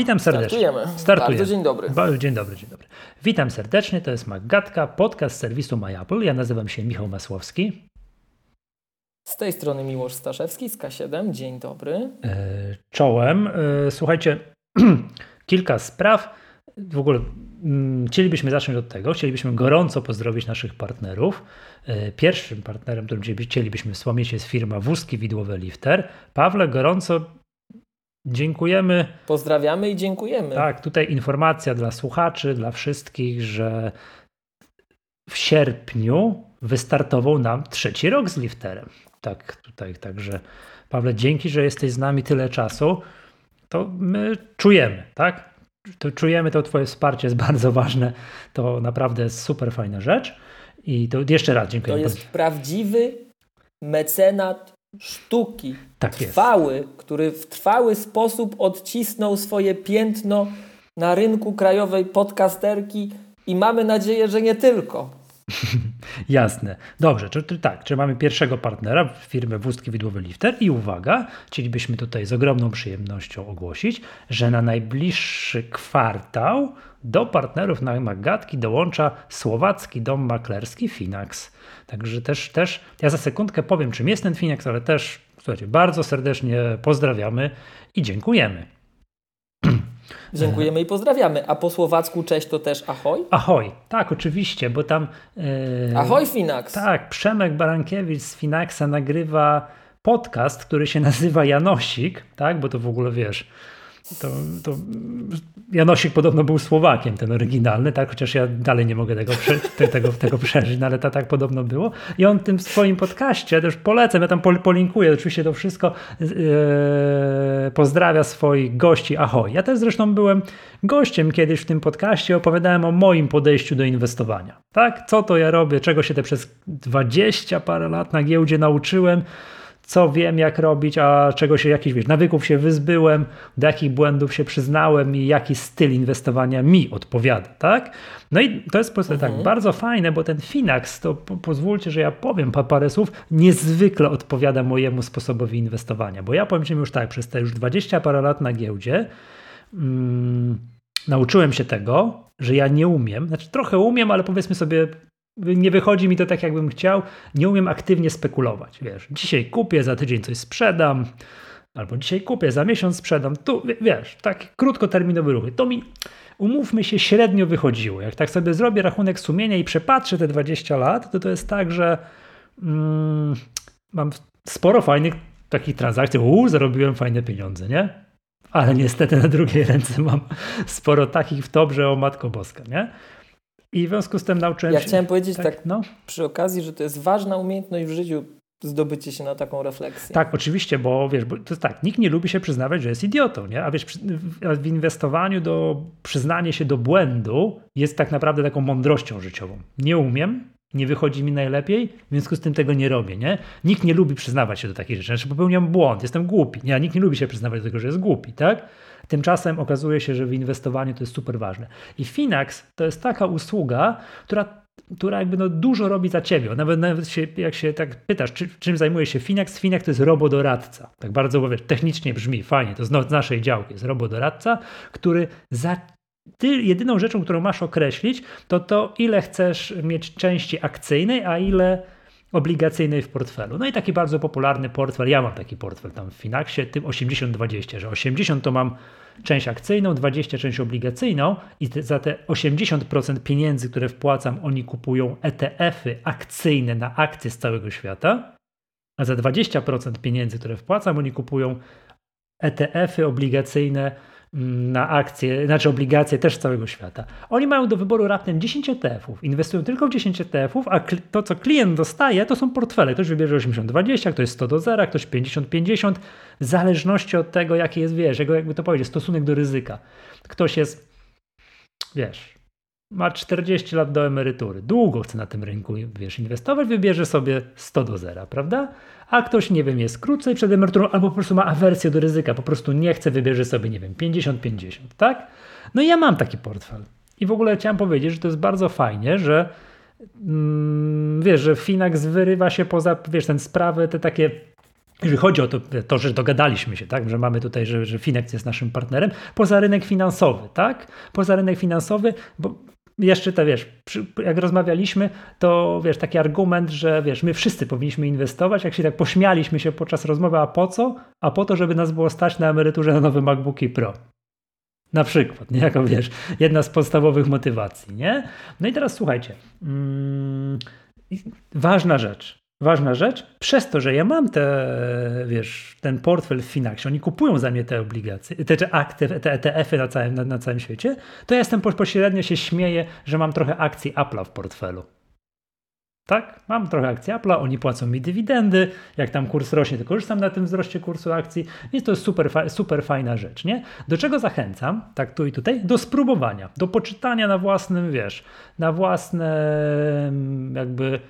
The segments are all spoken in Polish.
Witam serdecznie. Startujemy. Startujemy. Bardzo dzień dobry. Ba dzień dobry, dzień dobry. Witam serdecznie, to jest Maggatka, podcast serwisu MyApple. Ja nazywam się Michał Masłowski. Z tej strony Miłosz Staszewski z K7. Dzień dobry. E, czołem. E, słuchajcie, kilka spraw. W ogóle mm, chcielibyśmy zacząć od tego. Chcielibyśmy gorąco pozdrowić naszych partnerów. E, pierwszym partnerem, którym chcielibyśmy wspomnieć jest firma Wózki Widłowe Lifter. Pawle, gorąco Dziękujemy. Pozdrawiamy i dziękujemy. Tak, tutaj informacja dla słuchaczy, dla wszystkich, że w sierpniu wystartował nam trzeci rok z lifterem. Tak, tutaj, także Pawle, dzięki, że jesteś z nami tyle czasu. To my czujemy, tak? To czujemy to Twoje wsparcie jest bardzo ważne. To naprawdę jest super fajna rzecz. I to jeszcze raz dziękuję. To jest prawdziwy mecenat sztuki tak trwały, jest. który w trwały sposób odcisnął swoje piętno na rynku krajowej podcasterki i mamy nadzieję, że nie tylko. Jasne. Dobrze, czy, czy, tak, czy mamy pierwszego partnera, firmę Wózki Widłowy Lifter i uwaga, chcielibyśmy tutaj z ogromną przyjemnością ogłosić, że na najbliższy kwartał do partnerów na Magatki dołącza słowacki dom maklerski Finax. Także też, też ja za sekundkę powiem, czym jest ten Finax, ale też słuchajcie, bardzo serdecznie pozdrawiamy i dziękujemy. Dziękujemy i pozdrawiamy. A po słowacku cześć to też ahoj? Ahoj, tak, oczywiście, bo tam. Yy, ahoj, Finax. Tak, Przemek Barankiewicz z Finaxa nagrywa podcast, który się nazywa Janosik, tak, bo to w ogóle wiesz to, to Janosik podobno był Słowakiem, ten oryginalny, tak? chociaż ja dalej nie mogę tego, tego, tego przeżyć, no ale to tak podobno było. I on w tym swoim podcaście, też polecam, ja tam polinkuję oczywiście to wszystko, yy, pozdrawia swoich gości Ahoj. Ja też zresztą byłem gościem kiedyś w tym podcaście, opowiadałem o moim podejściu do inwestowania. Tak? Co to ja robię, czego się te przez 20 parę lat na giełdzie nauczyłem, co wiem, jak robić, a czego się, jakichś wiesz, nawyków się wyzbyłem, do jakich błędów się przyznałem i jaki styl inwestowania mi odpowiada, tak? No i to jest po prostu tak mhm. tak bardzo fajne, bo ten Finax, to po, pozwólcie, że ja powiem parę słów, niezwykle odpowiada mojemu sposobowi inwestowania, bo ja powiem Ci już tak, przez te już 20 parę lat na giełdzie mm, nauczyłem się tego, że ja nie umiem, znaczy trochę umiem, ale powiedzmy sobie nie wychodzi mi to tak, jakbym chciał. Nie umiem aktywnie spekulować. Wiesz, dzisiaj kupię, za tydzień coś sprzedam, albo dzisiaj kupię, za miesiąc sprzedam. Tu, wiesz, tak krótkoterminowe ruchy. To mi, umówmy się, średnio wychodziło. Jak tak sobie zrobię rachunek sumienia i przepatrzę te 20 lat, to to jest tak, że mm, mam sporo fajnych takich transakcji. Uuu, zarobiłem fajne pieniądze, nie? Ale niestety na drugiej ręce mam sporo takich w dobrze o Matko Boska, nie? I w związku z tym nauczyłem ja się... Ja chciałem powiedzieć tak, tak no? przy okazji, że to jest ważna umiejętność w życiu zdobycie się na taką refleksję. Tak, oczywiście, bo wiesz, bo to jest tak, nikt nie lubi się przyznawać, że jest idiotą, nie? A wiesz, w inwestowaniu do przyznanie się do błędu jest tak naprawdę taką mądrością życiową. Nie umiem, nie wychodzi mi najlepiej, w związku z tym tego nie robię, nie? Nikt nie lubi przyznawać się do takich rzeczy, znaczy popełniam błąd, jestem głupi, nie? A nikt nie lubi się przyznawać do tego, że jest głupi, tak? Tymczasem okazuje się, że w inwestowaniu to jest super ważne. I Finax to jest taka usługa, która która jakby no dużo robi za ciebie. Nawet, nawet się, jak się tak pytasz, czy, czym zajmuje się Finax, Finax to jest robodoradca. Tak bardzo wiesz, technicznie brzmi, fajnie, to z naszej działki jest robodoradca, który za ty jedyną rzeczą, którą masz określić, to to, ile chcesz mieć części akcyjnej, a ile obligacyjnej w portfelu. No i taki bardzo popularny portfel, ja mam taki portfel tam w Finaxie, tym 80-20, że 80 to mam część akcyjną, 20 część obligacyjną i te, za te 80% pieniędzy, które wpłacam, oni kupują ETF-y akcyjne na akcje z całego świata, a za 20% pieniędzy, które wpłacam, oni kupują ETF-y obligacyjne na akcje, znaczy obligacje też z całego świata. Oni mają do wyboru raptem 10 ETF-ów, inwestują tylko w 10 ETF-ów, a to, co klient dostaje, to są portfele. Ktoś wybierze 80-20, ktoś 100 do 0, ktoś 50-50, w zależności od tego, jaki jest, wiesz, jego, jakby to powiedzieć, stosunek do ryzyka. Ktoś jest, wiesz, ma 40 lat do emerytury, długo chce na tym rynku wiesz, inwestować, wybierze sobie 100 do 0, prawda? A ktoś, nie wiem, jest krócej przed emeryturą albo po prostu ma awersję do ryzyka, po prostu nie chce, wybierze sobie, nie wiem, 50-50, tak? No i ja mam taki portfel. I w ogóle chciałem powiedzieć, że to jest bardzo fajnie, że mm, wiesz, że Finax wyrywa się poza, wiesz, ten sprawy, te takie jeżeli chodzi o to, to, że dogadaliśmy się, tak, że mamy tutaj, że, że Finex jest naszym partnerem, poza rynek finansowy, tak? Poza rynek finansowy, bo jeszcze to wiesz, jak rozmawialiśmy, to wiesz, taki argument, że wiesz, my wszyscy powinniśmy inwestować, jak się tak pośmialiśmy się podczas rozmowy, a po co? A po to, żeby nas było stać na emeryturze na nowe MacBooki Pro. Na przykład, nie? Jako wiesz, jedna z podstawowych motywacji, nie? No i teraz słuchajcie. Hmm, ważna rzecz. Ważna rzecz, przez to, że ja mam te, wiesz, ten portfel w Finaxie, oni kupują za mnie te obligacje, te, te akty, te ETF-y na całym, na, na całym świecie, to ja jestem pośrednio się śmieję, że mam trochę akcji Apple'a w portfelu. Tak? Mam trochę akcji Apple'a, oni płacą mi dywidendy, jak tam kurs rośnie, to korzystam na tym wzroście kursu akcji, więc to jest super, super fajna rzecz, nie? Do czego zachęcam, tak tu i tutaj? Do spróbowania, do poczytania na własnym, wiesz, na własne jakby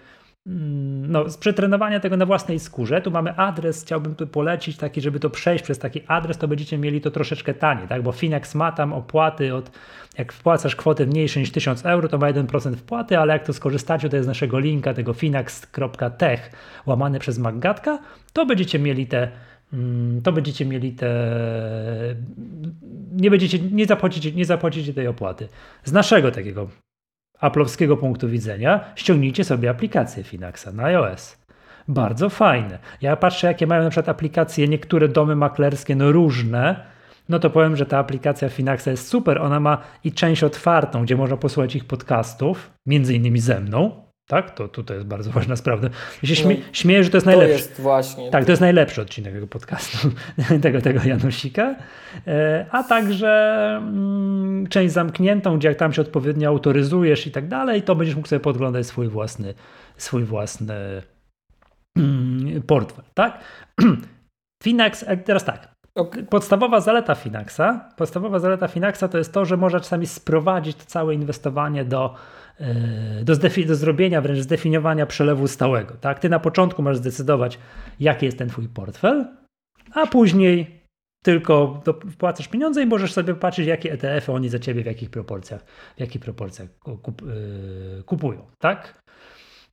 no, z przetrenowania tego na własnej skórze. Tu mamy adres, chciałbym tu polecić taki, żeby to przejść przez taki adres, to będziecie mieli to troszeczkę taniej, tak? Bo Finax ma tam opłaty od, jak wpłacasz kwotę mniejszą niż 1000 euro, to ma 1% wpłaty, ale jak to skorzystacie, jest z naszego linka, tego finax.tech łamane przez Maggatka, to będziecie mieli te mm, to będziecie mieli te. Nie będziecie, nie zapłacicie, nie zapłacicie tej opłaty. Z naszego takiego Apple'owskiego punktu widzenia, ściągnijcie sobie aplikację Finaxa na iOS. Bardzo fajne. Ja patrzę, jakie mają na przykład aplikacje niektóre domy maklerskie, no różne, no to powiem, że ta aplikacja Finaxa jest super. Ona ma i część otwartą, gdzie można posłuchać ich podcastów, między innymi ze mną, tak? To tutaj jest bardzo ważna sprawa. Ja się śmie no, śmieję, że to jest najlepszy. To jest właśnie. Tak, to jest najlepszy odcinek tego podcastu, tego, tego Janusika. E, a także mm, część zamkniętą, gdzie jak tam się odpowiednio autoryzujesz i tak dalej, to będziesz mógł sobie podglądać swój własny, swój własny mm, portfel, tak? Finax, e, teraz tak. Podstawowa zaleta Finaxa, podstawowa zaleta Finaxa to jest to, że może czasami sprowadzić to całe inwestowanie do do, do zrobienia, wręcz zdefiniowania przelewu stałego. Tak? Ty na początku masz zdecydować, jaki jest ten twój portfel, a później tylko wpłacasz pieniądze i możesz sobie patrzeć, jakie ETF-y oni za ciebie w jakich proporcjach, w jakich proporcjach kup, yy, kupują. Tak?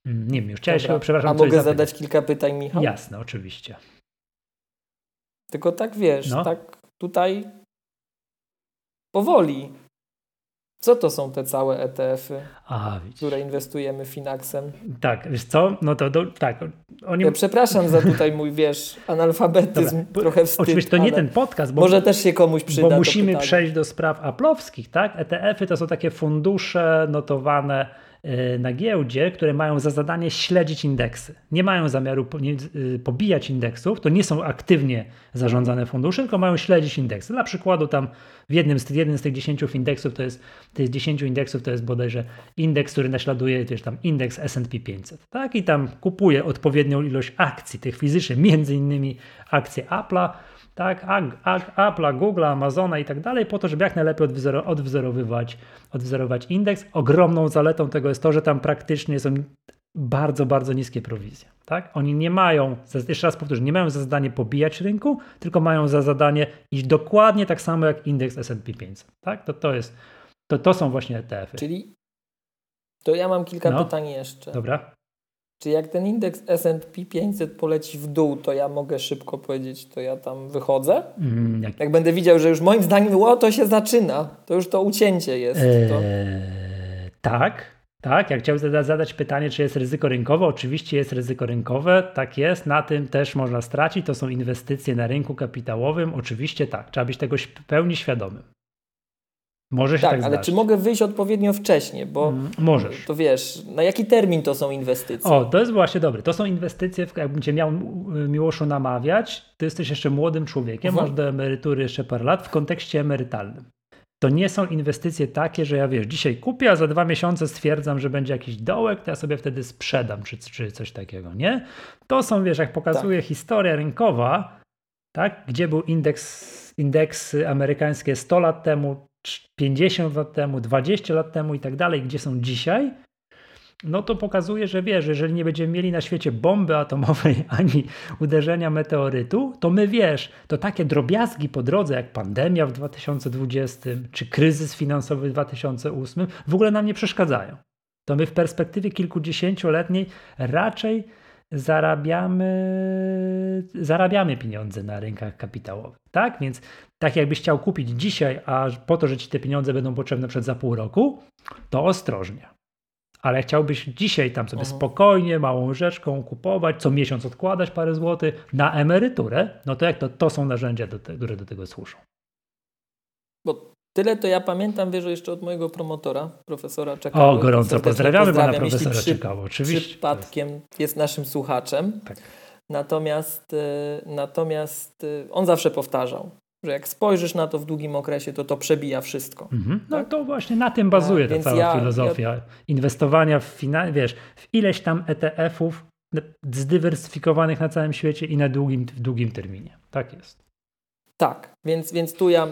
Mm, nie wiem, już chciałeś, Dobra. przepraszam. A mogę zadać kilka pytań, Michał? Jasne, oczywiście. Tylko tak wiesz, no. tak tutaj powoli. Co to są te całe ETF-y, A, które inwestujemy Finaxem? Tak, wiesz co? No to, to tak. Oni... Ja przepraszam za tutaj mój, wiesz, analfabetyzm, Dobra, trochę wstyd. Oczywiście to nie ten podcast, bo, może też się komuś przyda. Bo musimy przejść do spraw aplowskich, tak? ETF-y to są takie fundusze notowane na giełdzie, które mają za zadanie śledzić indeksy. Nie mają zamiaru y, pobijać indeksów, to nie są aktywnie zarządzane fundusze, tylko mają śledzić indeksy. Dla przykładu tam w jednym z, jednym z tych 10 indeksów to jest, tych 10 indeksów to jest bodajże indeks, który naśladuje wiesz, tam indeks S&P 500. Tak? I tam kupuje odpowiednią ilość akcji tych fizycznych, między innymi akcje Apple'a, tak, Apple'a, Google'a, Amazona i tak dalej, po to, żeby jak najlepiej odwzorowywać, odwzorować indeks. Ogromną zaletą tego jest to, że tam praktycznie są bardzo, bardzo niskie prowizje. Tak? Oni nie mają, jeszcze raz powtórzę, nie mają za zadanie pobijać rynku, tylko mają za zadanie iść dokładnie tak samo jak indeks S&P 500. Tak? To, to, jest, to, to są właśnie ETF-y. Czyli to ja mam kilka no, pytań jeszcze. Dobra. Czy jak ten indeks S&P 500 poleci w dół, to ja mogę szybko powiedzieć, to ja tam wychodzę? Mm, jak... jak... będę widział, że już moim zdaniem o, to się zaczyna, to już to ucięcie jest. Eee, to... Tak, tak. Jak chciałbym zadać pytanie, czy jest ryzyko rynkowe, oczywiście jest ryzyko rynkowe, tak jest, na tym też można stracić, to są inwestycje na rynku kapitałowym, oczywiście tak, trzeba być tego w pełni świadomym. Może się tak, tak ale czy mogę wyjść odpowiednio wcześnie? Bo mm, możesz. To wiesz, na jaki termin to są inwestycje? O, to jest właśnie dobre. To są inwestycje, jakbym cię miał Miłoszu namawiać, ty jesteś jeszcze młodym człowiekiem, mhm. masz do emerytury jeszcze parę lat w kontekście emerytalnym. To nie są inwestycje takie, że ja wiesz, dzisiaj kupię, a za dwa miesiące stwierdzam, że będzie jakiś dołek, to ja sobie wtedy sprzedam, czy, czy coś takiego, nie? To są, wiesz, jak pokazuje tak. historia rynkowa, tak, gdzie był indeks, indeks amerykańskie 100 lat temu, 50 lat temu, 20 lat temu i tak dalej, gdzie są dzisiaj, no to pokazuje, że wiesz, jeżeli nie będziemy mieli na świecie bomby atomowej ani uderzenia meteorytu, to my wiesz, to takie drobiazgi po drodze jak pandemia w 2020 czy kryzys finansowy w 2008 w ogóle nam nie przeszkadzają. To my w perspektywie kilkudziesięcioletniej raczej zarabiamy, zarabiamy pieniądze na rynkach kapitałowych, tak? Więc tak jakbyś chciał kupić dzisiaj, a po to, że ci te pieniądze będą potrzebne przed za pół roku, to ostrożnie. Ale chciałbyś dzisiaj tam sobie mhm. spokojnie, małą rzeczką kupować, co miesiąc odkładać parę złotych na emeryturę, no to jak to, to są narzędzia, do te, które do tego służą. Bo tyle to ja pamiętam, wiesz, jeszcze od mojego promotora, profesora Czekało. O, gorąco pozdrawiamy pana profesora przy, oczywiście. Przypadkiem jest naszym słuchaczem. Tak. Natomiast, e, natomiast e, on zawsze powtarzał, że jak spojrzysz na to w długim okresie, to to przebija wszystko. Mhm. No tak? to właśnie na tym bazuje A, ta cała ja, filozofia ja... inwestowania w, fina- wiesz, w ileś tam ETF-ów zdywersyfikowanych na całym świecie i na długim, w długim terminie. Tak jest. Tak, więc, więc tu ja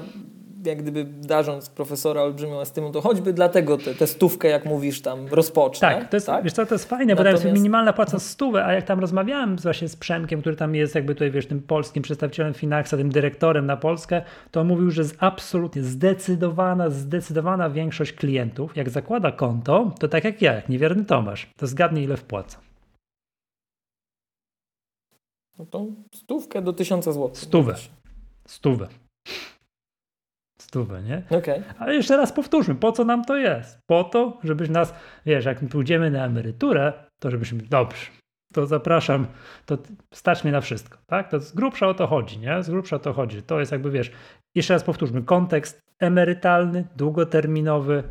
jak gdyby darząc profesora olbrzymią estymą, to choćby dlatego tę stówkę, jak mówisz, tam rozpocznę. Tak, to jest, tak? Wiesz co, to jest fajne, Natomiast... bo tam jest minimalna płaca stówę, a jak tam rozmawiałem właśnie z Przemkiem, który tam jest jakby tutaj, wiesz, tym polskim przedstawicielem Finaxa, tym dyrektorem na Polskę, to mówił, że jest absolutnie zdecydowana, zdecydowana większość klientów, jak zakłada konto, to tak jak ja, jak niewierny Tomasz, to zgadnij ile wpłaca. No to stówkę do tysiąca złotych. Stówę. Stówę stówę, nie? Okay. Ale jeszcze raz powtórzmy, po co nam to jest? Po to, żebyś nas, wiesz, jak pójdziemy na emeryturę, to żebyśmy, dobrze, to zapraszam, to stać mnie na wszystko, tak? To z grubsza o to chodzi, nie? Z grubsza o to chodzi. To jest jakby, wiesz, jeszcze raz powtórzmy, kontekst emerytalny, długoterminowy,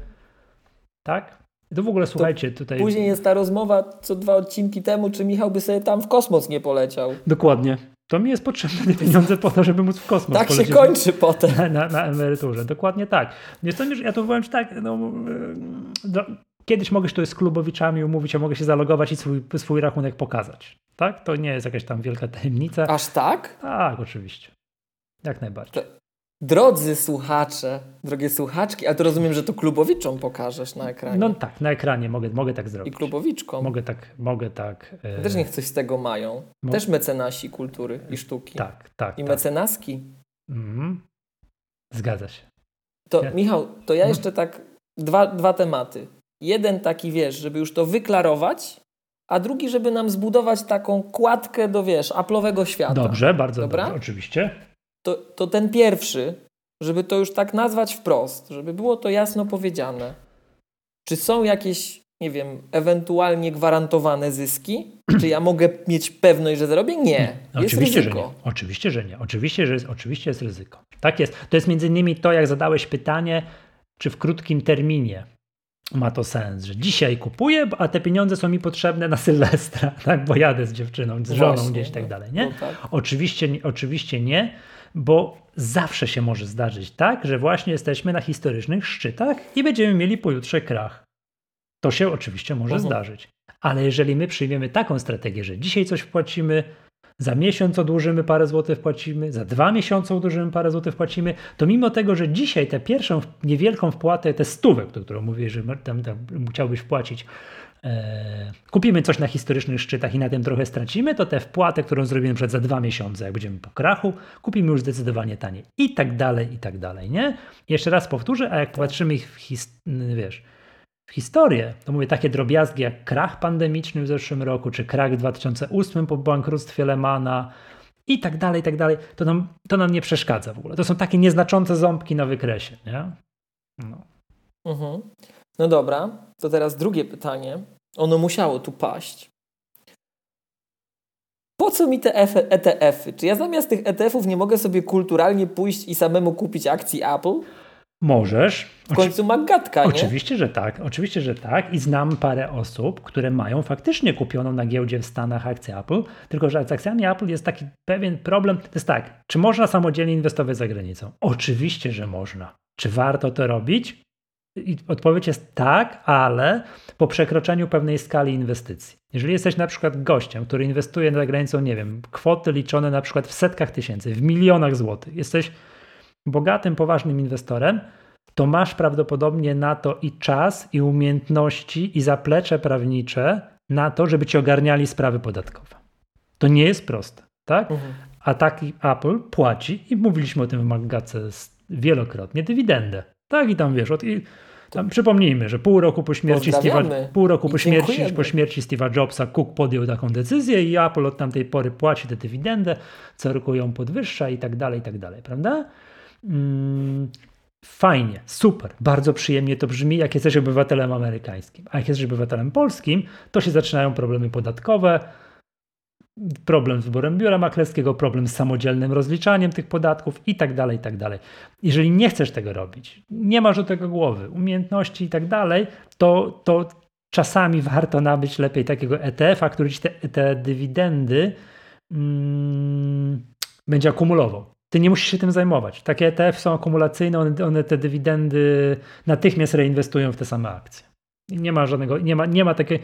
tak? To w ogóle słuchajcie tutaj. Później jest ta rozmowa co dwa odcinki temu, czy Michał by sobie tam w kosmos nie poleciał. Dokładnie. To mi jest potrzebne pieniądze po to, żeby móc w kosmos Tak się kończy potem. Na, na, na, emeryturze. Dokładnie tak. Więc to, ja to powiem tak, no, no, kiedyś mogę się tu z klubowiczami umówić, a mogę się zalogować i swój, swój rachunek pokazać. Tak? To nie jest jakaś tam wielka tajemnica. Aż tak? Tak, oczywiście. Jak najbardziej. To, Drodzy słuchacze, drogie słuchaczki, ale to rozumiem, że to klubowiczom pokażesz na ekranie. No tak, na ekranie mogę, mogę tak zrobić. I klubowiczkom. Mogę tak, mogę tak. E... Też niech coś z tego mają. Mo... Też mecenasi kultury i sztuki. Tak, tak. I tak. mecenaski. Mhm. Zgadza się. To ja... Michał, to ja mhm. jeszcze tak dwa, dwa tematy. Jeden taki, wiesz, żeby już to wyklarować, a drugi, żeby nam zbudować taką kładkę do, wiesz, aplowego świata. Dobrze, bardzo Dobra? dobrze, oczywiście to, to ten pierwszy, żeby to już tak nazwać wprost, żeby było to jasno powiedziane. Czy są jakieś, nie wiem, ewentualnie gwarantowane zyski? Czy ja mogę mieć pewność, że zarobię? Nie. Jest oczywiście, ryzyko. że nie. Oczywiście, że nie. Oczywiście, że jest, oczywiście jest ryzyko. Tak jest. To jest między innymi to, jak zadałeś pytanie, czy w krótkim terminie ma to sens, że dzisiaj kupuję, a te pieniądze są mi potrzebne na Sylwestra, tak? bo jadę z dziewczyną, z żoną Właśnie, gdzieś i tak dalej. Nie? No tak. Oczywiście, oczywiście nie bo zawsze się może zdarzyć tak, że właśnie jesteśmy na historycznych szczytach i będziemy mieli pojutrze krach. To się oczywiście może mhm. zdarzyć. Ale jeżeli my przyjmiemy taką strategię, że dzisiaj coś wpłacimy, za miesiąc odłożymy parę złotych wpłacimy, za dwa miesiące odłożymy parę złotych wpłacimy, to mimo tego, że dzisiaj tę pierwszą niewielką wpłatę, tę stówę, którą mówię, że tam, tam chciałbyś wpłacić, kupimy coś na historycznych szczytach i na tym trochę stracimy, to tę wpłatę, którą zrobimy przed za dwa miesiące, jak będziemy po krachu, kupimy już zdecydowanie taniej. I tak dalej, i tak dalej, nie? Jeszcze raz powtórzę, a jak popatrzymy w, his, wiesz, w historię, to mówię takie drobiazgi jak krach pandemiczny w zeszłym roku, czy krach w 2008 po bankructwie Lemana, i tak dalej, i tak dalej, to nam, to nam nie przeszkadza w ogóle. To są takie nieznaczące ząbki na wykresie, nie? No. Mhm. No dobra, to teraz drugie pytanie. Ono musiało tu paść. Po co mi te ETF-y? Czy ja zamiast tych ETF-ów nie mogę sobie kulturalnie pójść i samemu kupić akcji Apple? Możesz. W końcu ma gadka, nie? Oczywiście, że tak. Oczywiście, że tak. I znam parę osób, które mają faktycznie kupioną na giełdzie w Stanach akcję Apple, tylko że z akcjami Apple jest taki pewien problem. To jest tak, czy można samodzielnie inwestować za granicą? Oczywiście, że można. Czy warto to robić? I odpowiedź jest tak, ale po przekroczeniu pewnej skali inwestycji. Jeżeli jesteś na przykład gościem, który inwestuje za granicą, nie wiem, kwoty liczone na przykład w setkach tysięcy, w milionach złotych, jesteś bogatym, poważnym inwestorem, to masz prawdopodobnie na to i czas, i umiejętności, i zaplecze prawnicze na to, żeby ci ogarniali sprawy podatkowe. To nie jest proste, tak? Mhm. A taki Apple płaci, i mówiliśmy o tym w Magace wielokrotnie, dywidendę. Tak, i tam wiesz, od, Tam przypomnijmy, że pół roku po śmierci Steve'a, pół roku po śmierci, po śmierci Steve'a Jobsa Cook podjął taką decyzję i Apple od tamtej pory płaci tę dywidendę, co roku ją podwyższa i tak dalej, i tak dalej, prawda? Mm, fajnie, super, bardzo przyjemnie to brzmi, jak jesteś obywatelem amerykańskim. A jak jesteś obywatelem polskim, to się zaczynają problemy podatkowe, problem z wyborem biura maklerskiego, problem z samodzielnym rozliczaniem tych podatków i tak dalej, i tak dalej. Jeżeli nie chcesz tego robić, nie masz do tego głowy, umiejętności i tak dalej, to, to czasami warto nabyć lepiej takiego ETF-a, który ci te, te dywidendy mm, będzie akumulował. Ty nie musisz się tym zajmować. Takie ETF są akumulacyjne, one, one te dywidendy natychmiast reinwestują w te same akcje. Nie ma żadnego, nie ma, nie ma takiej,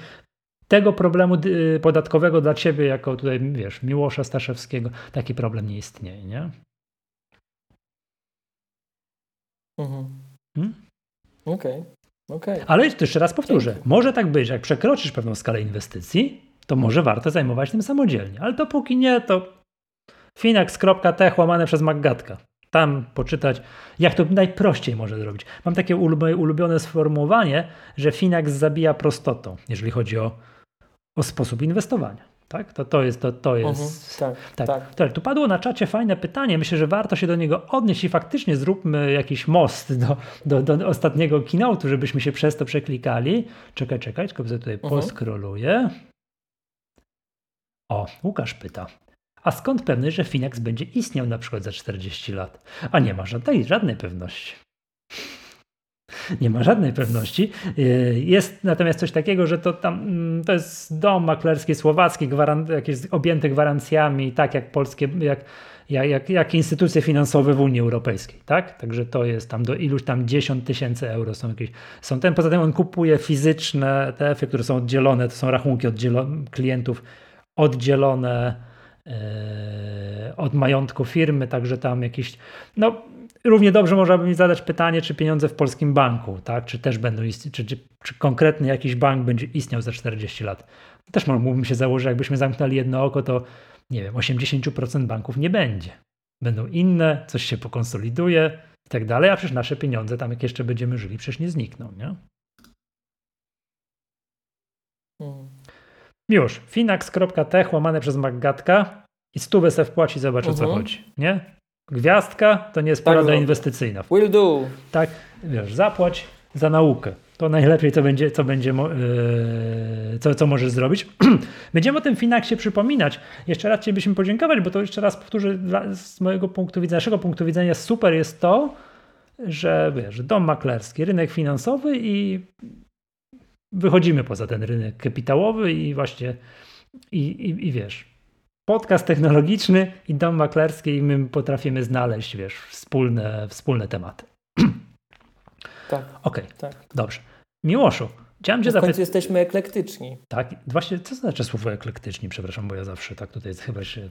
tego problemu podatkowego dla ciebie, jako tutaj, wiesz, Miłosza Staszewskiego, taki problem nie istnieje, nie? Mhm. Hmm? Okej, okay. okay. Ale jeszcze raz powtórzę, może tak być, jak przekroczysz pewną skalę inwestycji, to może warto zajmować tym samodzielnie, ale dopóki nie, to finax.tech łamane przez Maggatka. Tam poczytać, jak to najprościej może zrobić. Mam takie ulubione sformułowanie, że Finax zabija prostotą, jeżeli chodzi o o sposób inwestowania. Tak? To, to jest. To, to jest mhm, tak, tak. tak. Tu padło na czacie fajne pytanie. Myślę, że warto się do niego odnieść i faktycznie zróbmy jakiś most do, do, do ostatniego keynote'u, żebyśmy się przez to przeklikali. Czekaj, czekaj, tylko tutaj mhm. poskroluję. O, Łukasz pyta. A skąd pewny, że Finax będzie istniał na przykład za 40 lat? A nie ma żadnej, żadnej pewności nie ma żadnej pewności. E, jest natomiast coś takiego, że to tam mm, to jest dom maklerski słowacki, gwaran, jakieś objęty gwarancjami, tak jak polskie, jak, jak, jak instytucje finansowe w Unii Europejskiej, tak? Także to jest tam do iluś tam 10 tysięcy euro są jakieś, są ten, poza tym on kupuje fizyczne ETF-y, które są oddzielone, to są rachunki oddzielone, klientów oddzielone e, od majątku firmy, także tam jakieś, no Równie dobrze można by mi zadać pytanie, czy pieniądze w polskim banku, tak? czy też będą istnieć, czy, czy, czy konkretny jakiś bank będzie istniał za 40 lat. Też mógłbym się założyć, jakbyśmy zamknęli jedno oko, to nie wiem, 80% banków nie będzie. Będą inne, coś się pokonsoliduje i tak dalej, a przecież nasze pieniądze tam, jak jeszcze będziemy żyli, przecież nie znikną, nie? Hmm. Już, finax.tech łamane przez Maggatka i stówę se wpłaci, zobacz o co mhm. chodzi, nie? Gwiazdka to nie jest tak porada inwestycyjna. Will do. Tak, wiesz, zapłać za naukę. To najlepiej, co będzie, co, będzie, yy, co, co możesz zrobić. Będziemy o tym Finaxie przypominać. Jeszcze raz chcielibyśmy podziękować, bo to jeszcze raz powtórzę, dla, z mojego punktu widzenia, naszego punktu widzenia super jest to, że wiesz, dom maklerski, rynek finansowy i wychodzimy poza ten rynek kapitałowy i właśnie i, i, i wiesz, podcast technologiczny i dom maklerski i my potrafimy znaleźć, wiesz, wspólne, wspólne tematy. Tak. Okej, okay, tak. dobrze. Miłoszu, chciałem cię zapytać. jesteśmy eklektyczni. Tak, właśnie, co znaczy słowo eklektyczni? Przepraszam, bo ja zawsze tak tutaj chyba się...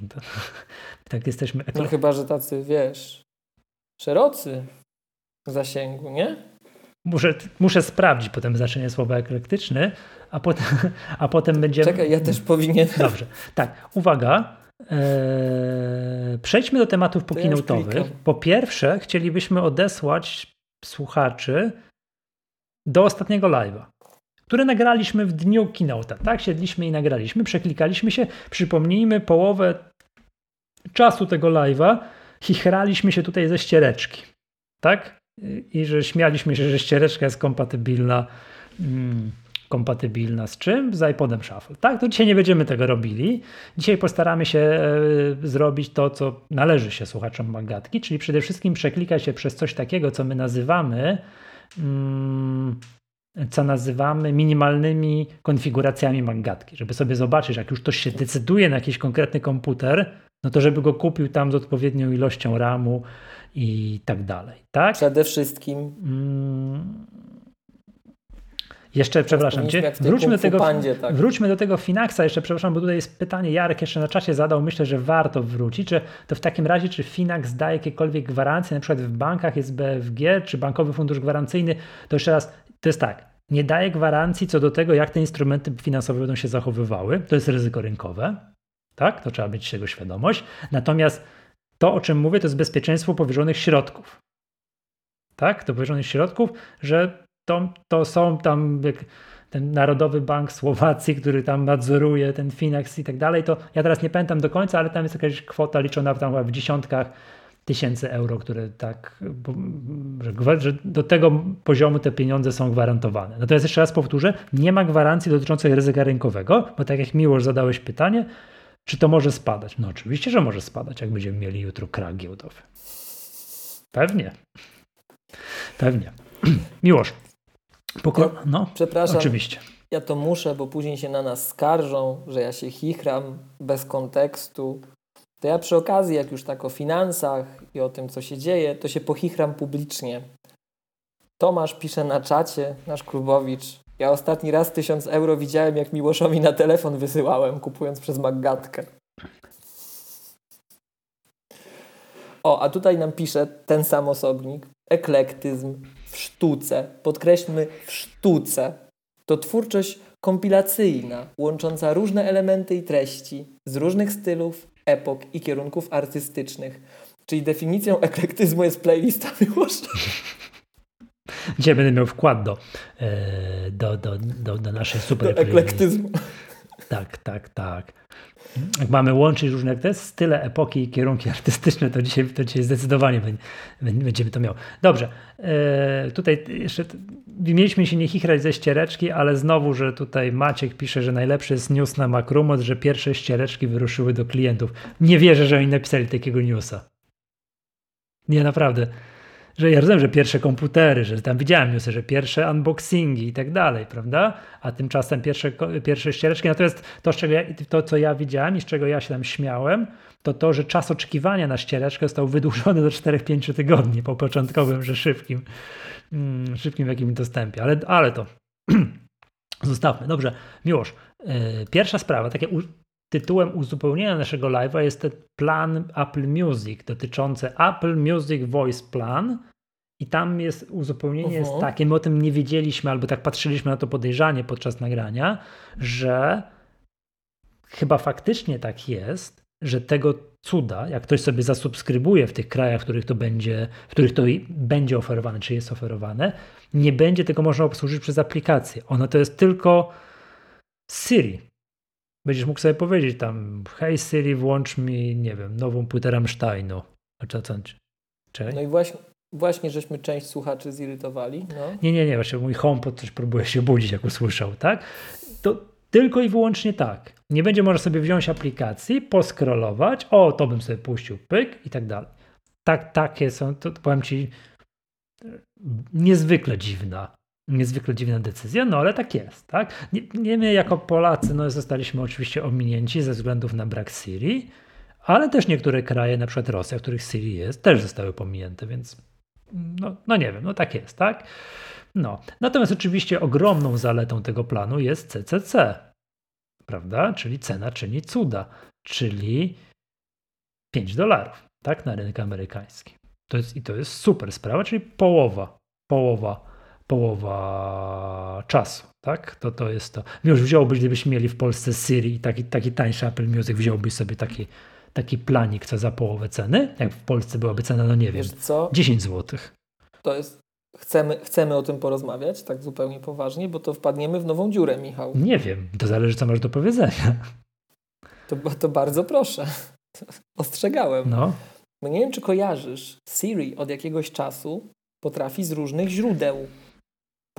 tak jesteśmy... Ekle... No chyba, że tacy, wiesz, szerocy w zasięgu, nie? Muszę, muszę sprawdzić potem znaczenie słowa eklektyczny, a potem, a potem będziemy. Czekaj, ja też powinien. Dobrze. Tak, uwaga. Eee, przejdźmy do tematów pokinotowych. Po pierwsze, chcielibyśmy odesłać słuchaczy do ostatniego live'a, który nagraliśmy w dniu keynote'a. Tak, siedliśmy i nagraliśmy, przeklikaliśmy się. Przypomnijmy, połowę czasu tego live'a chichraliśmy się tutaj ze ściereczki. Tak? I że śmialiśmy się, że ściereczka jest kompatybilna. Hmm kompatybilna z czym? Z iPodem Shuffle. Tak, to dzisiaj nie będziemy tego robili. Dzisiaj postaramy się e, zrobić to, co należy się słuchaczom Magatki, czyli przede wszystkim przeklikać się przez coś takiego, co my nazywamy mm, co nazywamy minimalnymi konfiguracjami Magatki, żeby sobie zobaczyć, jak już ktoś się decyduje na jakiś konkretny komputer, no to żeby go kupił tam z odpowiednią ilością RAMu i tak dalej. Tak? Przede wszystkim. Mm, jeszcze, przepraszam cię, wróćmy do, tego, pandzie, tak. wróćmy do tego Finaxa, jeszcze przepraszam, bo tutaj jest pytanie, Jarek jeszcze na czasie zadał, myślę, że warto wrócić, czy to w takim razie, czy Finax daje jakiekolwiek gwarancje, na przykład w bankach jest BFG, czy Bankowy Fundusz Gwarancyjny, to jeszcze raz, to jest tak, nie daje gwarancji co do tego, jak te instrumenty finansowe będą się zachowywały, to jest ryzyko rynkowe, tak, to trzeba mieć tego świadomość, natomiast to, o czym mówię, to jest bezpieczeństwo powierzonych środków, tak, to powierzonych środków, że to, to są tam ten Narodowy Bank Słowacji, który tam nadzoruje ten Finax i tak dalej, to ja teraz nie pamiętam do końca, ale tam jest jakaś kwota liczona tam w dziesiątkach tysięcy euro, które tak, że, do tego poziomu te pieniądze są gwarantowane. Natomiast jeszcze raz powtórzę, nie ma gwarancji dotyczącej ryzyka rynkowego, bo tak jak Miłosz zadałeś pytanie, czy to może spadać? No oczywiście, że może spadać, jak będziemy mieli jutro krak giełdowy. Pewnie. Pewnie. Miłosz. Poko- no, Przepraszam. Oczywiście. Ja to muszę, bo później się na nas skarżą, że ja się chichram bez kontekstu. To ja przy okazji, jak już tak o finansach i o tym, co się dzieje, to się pochichram publicznie. Tomasz pisze na czacie, nasz klubowicz. Ja ostatni raz tysiąc euro widziałem, jak Miłoszowi na telefon wysyłałem, kupując przez Maggatkę. O, a tutaj nam pisze ten sam osobnik. Eklektyzm w sztuce. Podkreślmy w sztuce. To twórczość kompilacyjna, łącząca różne elementy i treści z różnych stylów, epok i kierunków artystycznych. Czyli definicją eklektyzmu jest playlista Miłosza. Dzisiaj będę miał wkład do, e, do, do, do, do naszej super Do eklektyzmu. Tak, tak, tak. Jak mamy łączyć różne te style, epoki i kierunki artystyczne, to dzisiaj, to dzisiaj zdecydowanie będziemy to miał. Dobrze, e, tutaj jeszcze mieliśmy się nie chichrać ze ściereczki, ale znowu, że tutaj Maciek pisze, że najlepszy jest news na Makrumot, że pierwsze ściereczki wyruszyły do klientów. Nie wierzę, że oni napisali takiego newsa. Nie, naprawdę że ja rozumiem, że pierwsze komputery, że tam widziałem newsy, że pierwsze unboxingi i tak dalej, prawda? A tymczasem pierwsze, pierwsze ściereczki. Natomiast to, czego ja, to, co ja widziałem i z czego ja się tam śmiałem, to to, że czas oczekiwania na ściereczkę został wydłużony do 4-5 tygodni po początkowym, że szybkim, mm, szybkim jakimś dostępie. Ale, ale to zostawmy. Dobrze, Miłosz, yy, pierwsza sprawa, takie tytułem uzupełnienia naszego live'a jest ten plan Apple Music dotyczący Apple Music Voice Plan. I tam jest uzupełnienie jest takie, my o tym nie wiedzieliśmy, albo tak patrzyliśmy na to podejrzanie podczas nagrania, że chyba faktycznie tak jest, że tego cuda, jak ktoś sobie zasubskrybuje w tych krajach, w których to będzie, w których to będzie oferowane, czy jest oferowane, nie będzie tego można obsłużyć przez aplikację. Ono to jest tylko Siri będziesz mógł sobie powiedzieć tam, hej Siri, włącz mi, nie wiem, nową płytę Rammsteinu. A co, Czekaj. No i właśnie, właśnie żeśmy część słuchaczy zirytowali. No. Nie, nie, nie, właśnie mój HomePod coś próbuje się budzić, jak usłyszał, tak? To tylko i wyłącznie tak. Nie będzie można sobie wziąć aplikacji, poskrolować, o, to bym sobie puścił, pyk i tak dalej. Tak, takie są, to, to powiem Ci, niezwykle dziwna niezwykle dziwna decyzja, no ale tak jest, tak? Nie, my jako Polacy no, zostaliśmy oczywiście ominięci ze względów na brak Syrii, ale też niektóre kraje, na przykład Rosja, w których Syrii jest, też zostały pominięte, więc no, no nie wiem, no tak jest, tak? No. Natomiast oczywiście ogromną zaletą tego planu jest CCC, prawda? Czyli cena czyni cuda, czyli 5 dolarów, tak? Na rynek amerykański. To jest, I to jest super sprawa, czyli połowa, połowa połowa czasu, tak? To, to jest to. Już wziąłbyś, gdybyśmy mieli w Polsce Siri taki, taki tańszy Apple Music, wziąłbyś sobie taki, taki planik, co za połowę ceny? Jak w Polsce byłaby cena, no nie wiem, co? 10 zł. To jest, chcemy, chcemy o tym porozmawiać, tak zupełnie poważnie, bo to wpadniemy w nową dziurę, Michał. Nie wiem, to zależy, co masz do powiedzenia. To, to bardzo proszę. Ostrzegałem. No. no nie wiem, czy kojarzysz, Siri od jakiegoś czasu potrafi z różnych źródeł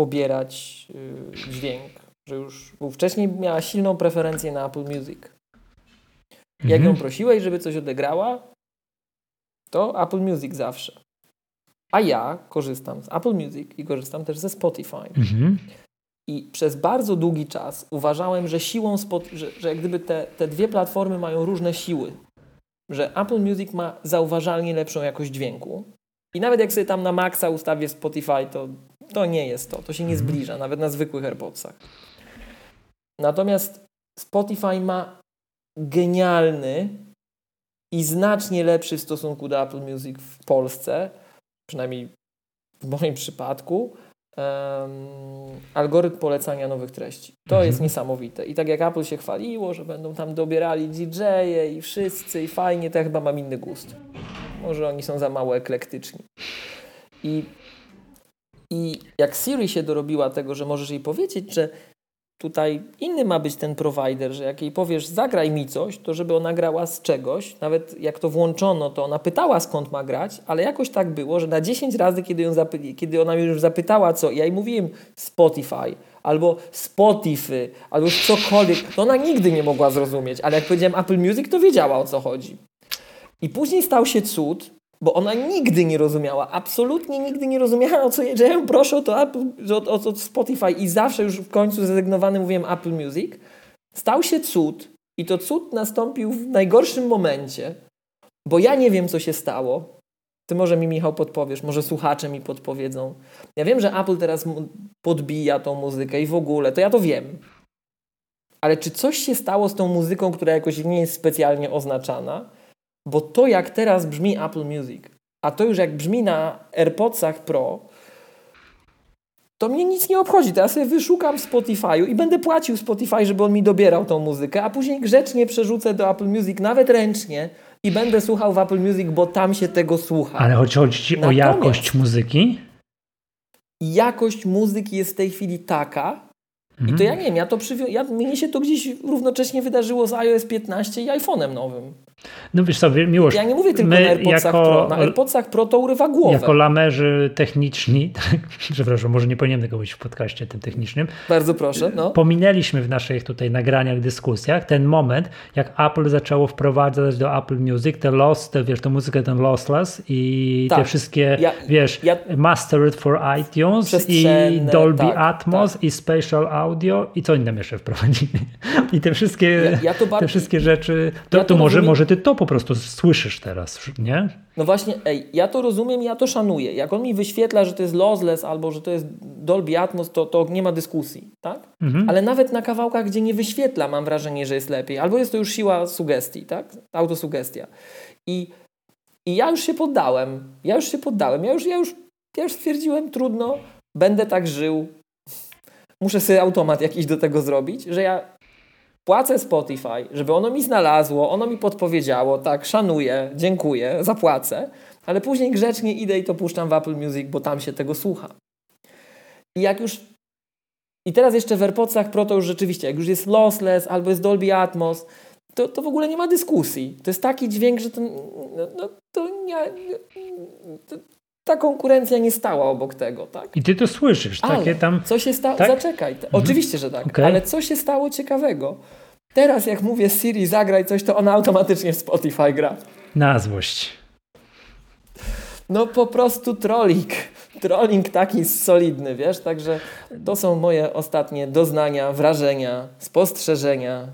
pobierać y, dźwięk. Że już bo wcześniej miała silną preferencję na Apple Music. Jak mhm. ją prosiłeś, żeby coś odegrała, to Apple Music zawsze. A ja korzystam z Apple Music i korzystam też ze Spotify. Mhm. I przez bardzo długi czas uważałem, że siłą, że, że jak gdyby te, te dwie platformy mają różne siły. Że Apple Music ma zauważalnie lepszą jakość dźwięku. I nawet jak sobie tam na maksa ustawię Spotify, to to nie jest to. To się nie mhm. zbliża, nawet na zwykłych AirPodsach. Natomiast Spotify ma genialny i znacznie lepszy w stosunku do Apple Music w Polsce, przynajmniej w moim przypadku, um, algorytm polecania nowych treści. To mhm. jest niesamowite. I tak jak Apple się chwaliło, że będą tam dobierali DJ-e i wszyscy i fajnie, to ja chyba mam inny gust. Może oni są za mało eklektyczni. I I jak Siri się dorobiła tego, że możesz jej powiedzieć, że tutaj inny ma być ten provider, że jak jej powiesz zagraj mi coś, to żeby ona grała z czegoś, nawet jak to włączono, to ona pytała skąd ma grać, ale jakoś tak było, że na 10 razy, kiedy, ją zapy- kiedy ona już zapytała co, ja jej mówiłem Spotify, albo Spotify, albo cokolwiek, to ona nigdy nie mogła zrozumieć, ale jak powiedziałem Apple Music, to wiedziała o co chodzi. I później stał się cud, bo ona nigdy nie rozumiała, absolutnie nigdy nie rozumiała, o co, że ja proszę o to, Apple, o, o Spotify i zawsze już w końcu zrezygnowany mówiłem Apple Music. Stał się cud i to cud nastąpił w najgorszym momencie, bo ja nie wiem, co się stało. Ty może mi, Michał, podpowiesz, może słuchacze mi podpowiedzą. Ja wiem, że Apple teraz podbija tą muzykę i w ogóle, to ja to wiem. Ale czy coś się stało z tą muzyką, która jakoś nie jest specjalnie oznaczana? Bo to, jak teraz brzmi Apple Music, a to już jak brzmi na AirPodsach Pro, to mnie nic nie obchodzi. To ja sobie wyszukam Spotify'u i będę płacił Spotify, żeby on mi dobierał tą muzykę, a później grzecznie przerzucę do Apple Music, nawet ręcznie i będę słuchał w Apple Music, bo tam się tego słucha. Ale chodzi, chodzi ci Natomiast o jakość muzyki? Jakość muzyki jest w tej chwili taka, i to ja nie wiem, ja to przywią- ja, mnie się to gdzieś równocześnie wydarzyło z iOS 15 i iPhone'em nowym. No wiesz sobie, Miłosz, Ja nie mówię tylko na AirPodsach jako, Pro. Na AirPodsach Pro to urywa głowę. Jako lamerzy techniczni, przepraszam, może nie powinienem tego być w podcaście tym technicznym. Bardzo proszę. No. Pominęliśmy w naszych tutaj nagraniach, dyskusjach ten moment, jak Apple zaczęło wprowadzać do Apple Music te lost, te, wiesz, tę muzykę ten lossless i tak. te wszystkie, ja, wiesz, ja, mastered for iTunes i Dolby tak, Atmos tak. i Spatial Audio i co innym jeszcze wprowadzili. I te wszystkie, ja, te wszystkie rzeczy, to, to może, może ty to po prostu słyszysz teraz, nie? No właśnie, ej, ja to rozumiem, ja to szanuję. Jak on mi wyświetla, że to jest lossless albo że to jest Dolby Atmos, to, to nie ma dyskusji, tak? Mhm. Ale nawet na kawałkach, gdzie nie wyświetla, mam wrażenie, że jest lepiej. Albo jest to już siła sugestii, tak? Autosugestia. I, i ja już się poddałem. Ja już się poddałem. Ja już, ja już, ja już stwierdziłem, trudno, będę tak żył. Muszę sobie automat jakiś do tego zrobić, że ja płacę Spotify, żeby ono mi znalazło, ono mi podpowiedziało, tak, szanuję, dziękuję, zapłacę, ale później grzecznie idę i to puszczam w Apple Music, bo tam się tego słucha. I jak już i teraz jeszcze w AirPodsach Pro to już rzeczywiście, jak już jest lossless albo jest Dolby Atmos, to, to w ogóle nie ma dyskusji. To jest taki dźwięk, że to, no, no to nie, to, ta konkurencja nie stała obok tego, tak? I ty to słyszysz, ale takie tam... co się stało? Tak? Zaczekaj. Mhm. Oczywiście, że tak, okay. ale co się stało ciekawego? Teraz jak mówię Siri zagraj coś, to ona automatycznie w Spotify gra. Na złość. No po prostu trolling. Trolling taki solidny, wiesz? Także to są moje ostatnie doznania, wrażenia, spostrzeżenia.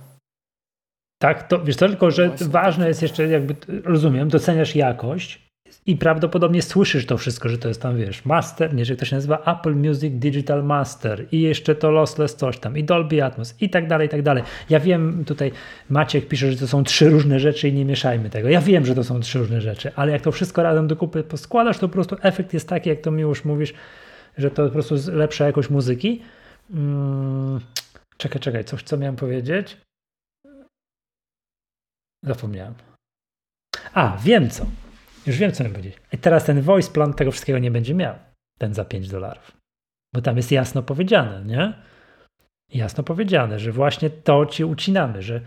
Tak, to wiesz, to tylko, że Właśnie ważne tak. jest jeszcze, jakby rozumiem, doceniasz jakość, i prawdopodobnie słyszysz to wszystko, że to jest tam, wiesz, master, nie, że to się nazywa Apple Music Digital Master i jeszcze to lossless coś tam i Dolby Atmos i tak dalej, i tak dalej. Ja wiem, tutaj Maciek pisze, że to są trzy różne rzeczy i nie mieszajmy tego. Ja wiem, że to są trzy różne rzeczy, ale jak to wszystko razem do kupy poskładasz, to po prostu efekt jest taki, jak to mi już mówisz, że to po prostu lepsza jakość muzyki. Hmm, czekaj, czekaj, coś co miałem powiedzieć? Zapomniałem. A, wiem co. Już wiem, co mi powiedzieć. I teraz ten voice plan tego wszystkiego nie będzie miał. Ten za 5 dolarów. Bo tam jest jasno powiedziane, nie? Jasno powiedziane, że właśnie to ci ucinamy, że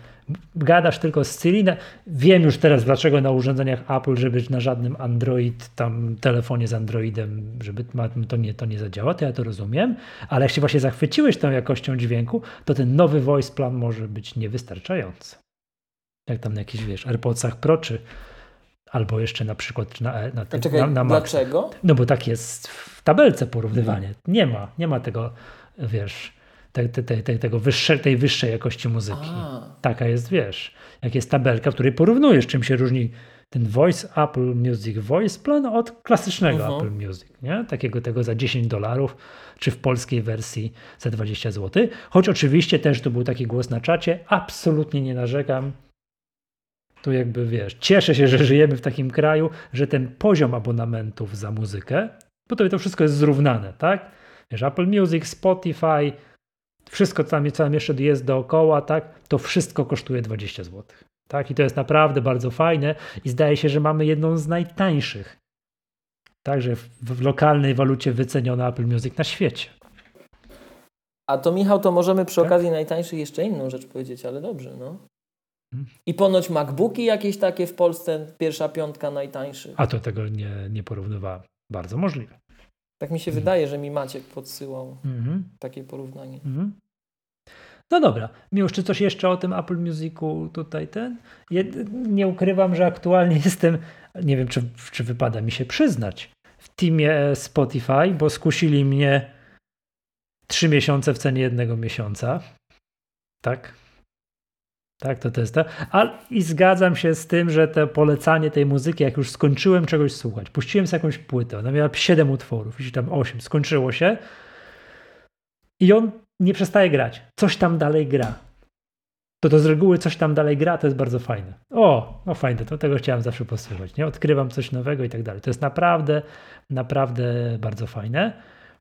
gadasz tylko z Siri. Wiem już teraz, dlaczego na urządzeniach Apple, żeby na żadnym Android, tam telefonie z Androidem, żeby to nie, to nie zadziała, to ja to rozumiem, ale się właśnie zachwyciłeś tą jakością dźwięku, to ten nowy voice plan może być niewystarczający. Jak tam na jakichś, wiesz, AirPodsach Pro czy albo jeszcze na przykład na, na, tym, Czekaj, na, na Dlaczego? No bo tak jest w tabelce porównywanie. Nie ma, nie ma tego, wiesz, te, te, te, tego wyższe, tej wyższej jakości muzyki. A. Taka jest, wiesz, jak jest tabelka, w której porównujesz, czym się różni ten Voice Apple Music Voice Plan od klasycznego uh -huh. Apple Music, nie? Takiego tego za 10 dolarów, czy w polskiej wersji za 20 zł. Choć oczywiście też to był taki głos na czacie, absolutnie nie narzekam to jakby wiesz, cieszę się, że żyjemy w takim kraju, że ten poziom abonamentów za muzykę, bo to, to wszystko jest zrównane, tak? Wiesz, Apple Music, Spotify, wszystko co tam, co tam jeszcze jest dookoła, tak? To wszystko kosztuje 20 zł. Tak? I to jest naprawdę bardzo fajne i zdaje się, że mamy jedną z najtańszych Także w, w lokalnej walucie wyceniono Apple Music na świecie. A to Michał, to możemy przy tak? okazji najtańszych jeszcze inną rzecz powiedzieć, ale dobrze, no. I ponoć MacBooki jakieś takie w Polsce, pierwsza piątka najtańszych. A to tego nie, nie porównywałem. Bardzo możliwe. Tak mi się hmm. wydaje, że mi Maciek podsyłał hmm. takie porównanie. Hmm. No dobra, Miłosz, czy coś jeszcze o tym Apple Musicu tutaj ten? nie ukrywam, że aktualnie jestem, nie wiem, czy, czy wypada mi się przyznać, w teamie Spotify, bo skusili mnie trzy miesiące w cenie jednego miesiąca. Tak? Tak, to, jest to. A, I zgadzam się z tym, że to polecanie tej muzyki, jak już skończyłem czegoś słuchać, puściłem sobie jakąś płytę, ona miała 7 utworów, jeśli tam 8, skończyło się i on nie przestaje grać. Coś tam dalej gra. To to z reguły coś tam dalej gra, to jest bardzo fajne. O, no fajne, to tego chciałem zawsze posłuchać, nie? Odkrywam coś nowego i tak dalej. To jest naprawdę, naprawdę bardzo fajne.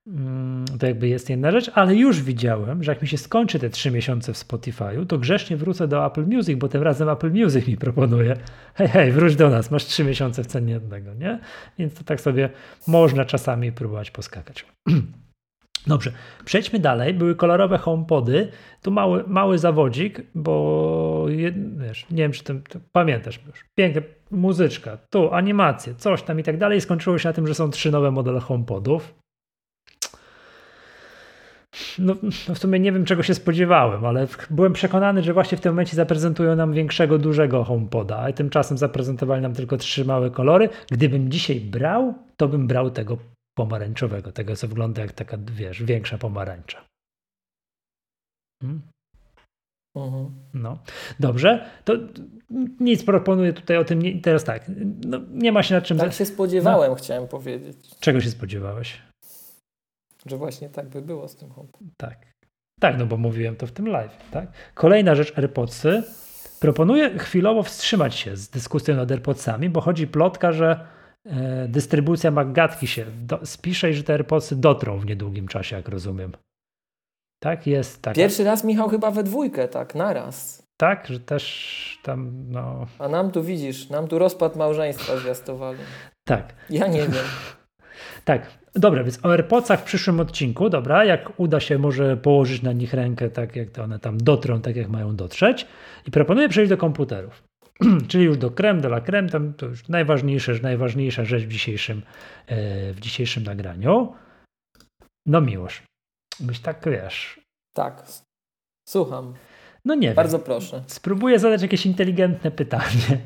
Mm, to jakby jest jedna rzecz, ale już widziałem, że jak mi się skończy te trzy miesiące w Spotify'u, to grzecznie wrócę do Apple Music, bo tym razem Apple Music mi proponuje hej, hej, wróć do nas, masz trzy miesiące w cenie jednego, nie? Więc to tak sobie można czasami próbować poskakać. Dobrze, przejdźmy dalej. Były kolorowe homepody. Tu mały, mały zawodzik, bo wiesz, nie wiem, czy ty, ty pamiętasz już. Piękna muzyczka, tu animacje, coś tam i tak dalej. Skończyło się na tym, że są trzy nowe modele homepodów. No, no, w sumie nie wiem, czego się spodziewałem, ale byłem przekonany, że właśnie w tym momencie zaprezentują nam większego, dużego HomePoda, a tymczasem zaprezentowali nam tylko trzy małe kolory. Gdybym dzisiaj brał, to bym brał tego pomarańczowego, tego co wygląda jak taka, wiesz, większa pomarańcza. Hmm? Mhm. No, dobrze. To nic proponuję tutaj o tym. Nie, teraz tak, no, nie ma się nad czym. Tak się spodziewałem, no. chciałem powiedzieć. Czego się spodziewałeś? Że właśnie tak by było z tym HomePod. Tak. Tak, no bo mówiłem to w tym live. Tak? Kolejna rzecz AirPodsy. Proponuję chwilowo wstrzymać się z dyskusją nad AirPodsami, bo chodzi plotka, że e, dystrybucja Maggatki się do, spisze i że te AirPodsy dotrą w niedługim czasie, jak rozumiem. Tak, jest tak. Pierwszy raz Michał chyba we dwójkę, tak, naraz. Tak, że też tam, no. A nam tu widzisz, nam tu rozpad małżeństwa zwiastowali. Tak. Ja nie wiem. tak, Dobra, więc o AirPodsach w przyszłym odcinku, dobra, jak uda się może położyć na nich rękę, tak jak to one tam dotrą, tak jak mają dotrzeć. I proponuję przejść do komputerów. Czyli już do creme de la creme, tam to już najważniejsza, najważniejsza rzecz w dzisiejszym, e, w dzisiejszym nagraniu. No miłość. Byś tak, wiesz... Tak, słucham. No nie Bardzo wiem. proszę. Spróbuję zadać jakieś inteligentne pytanie.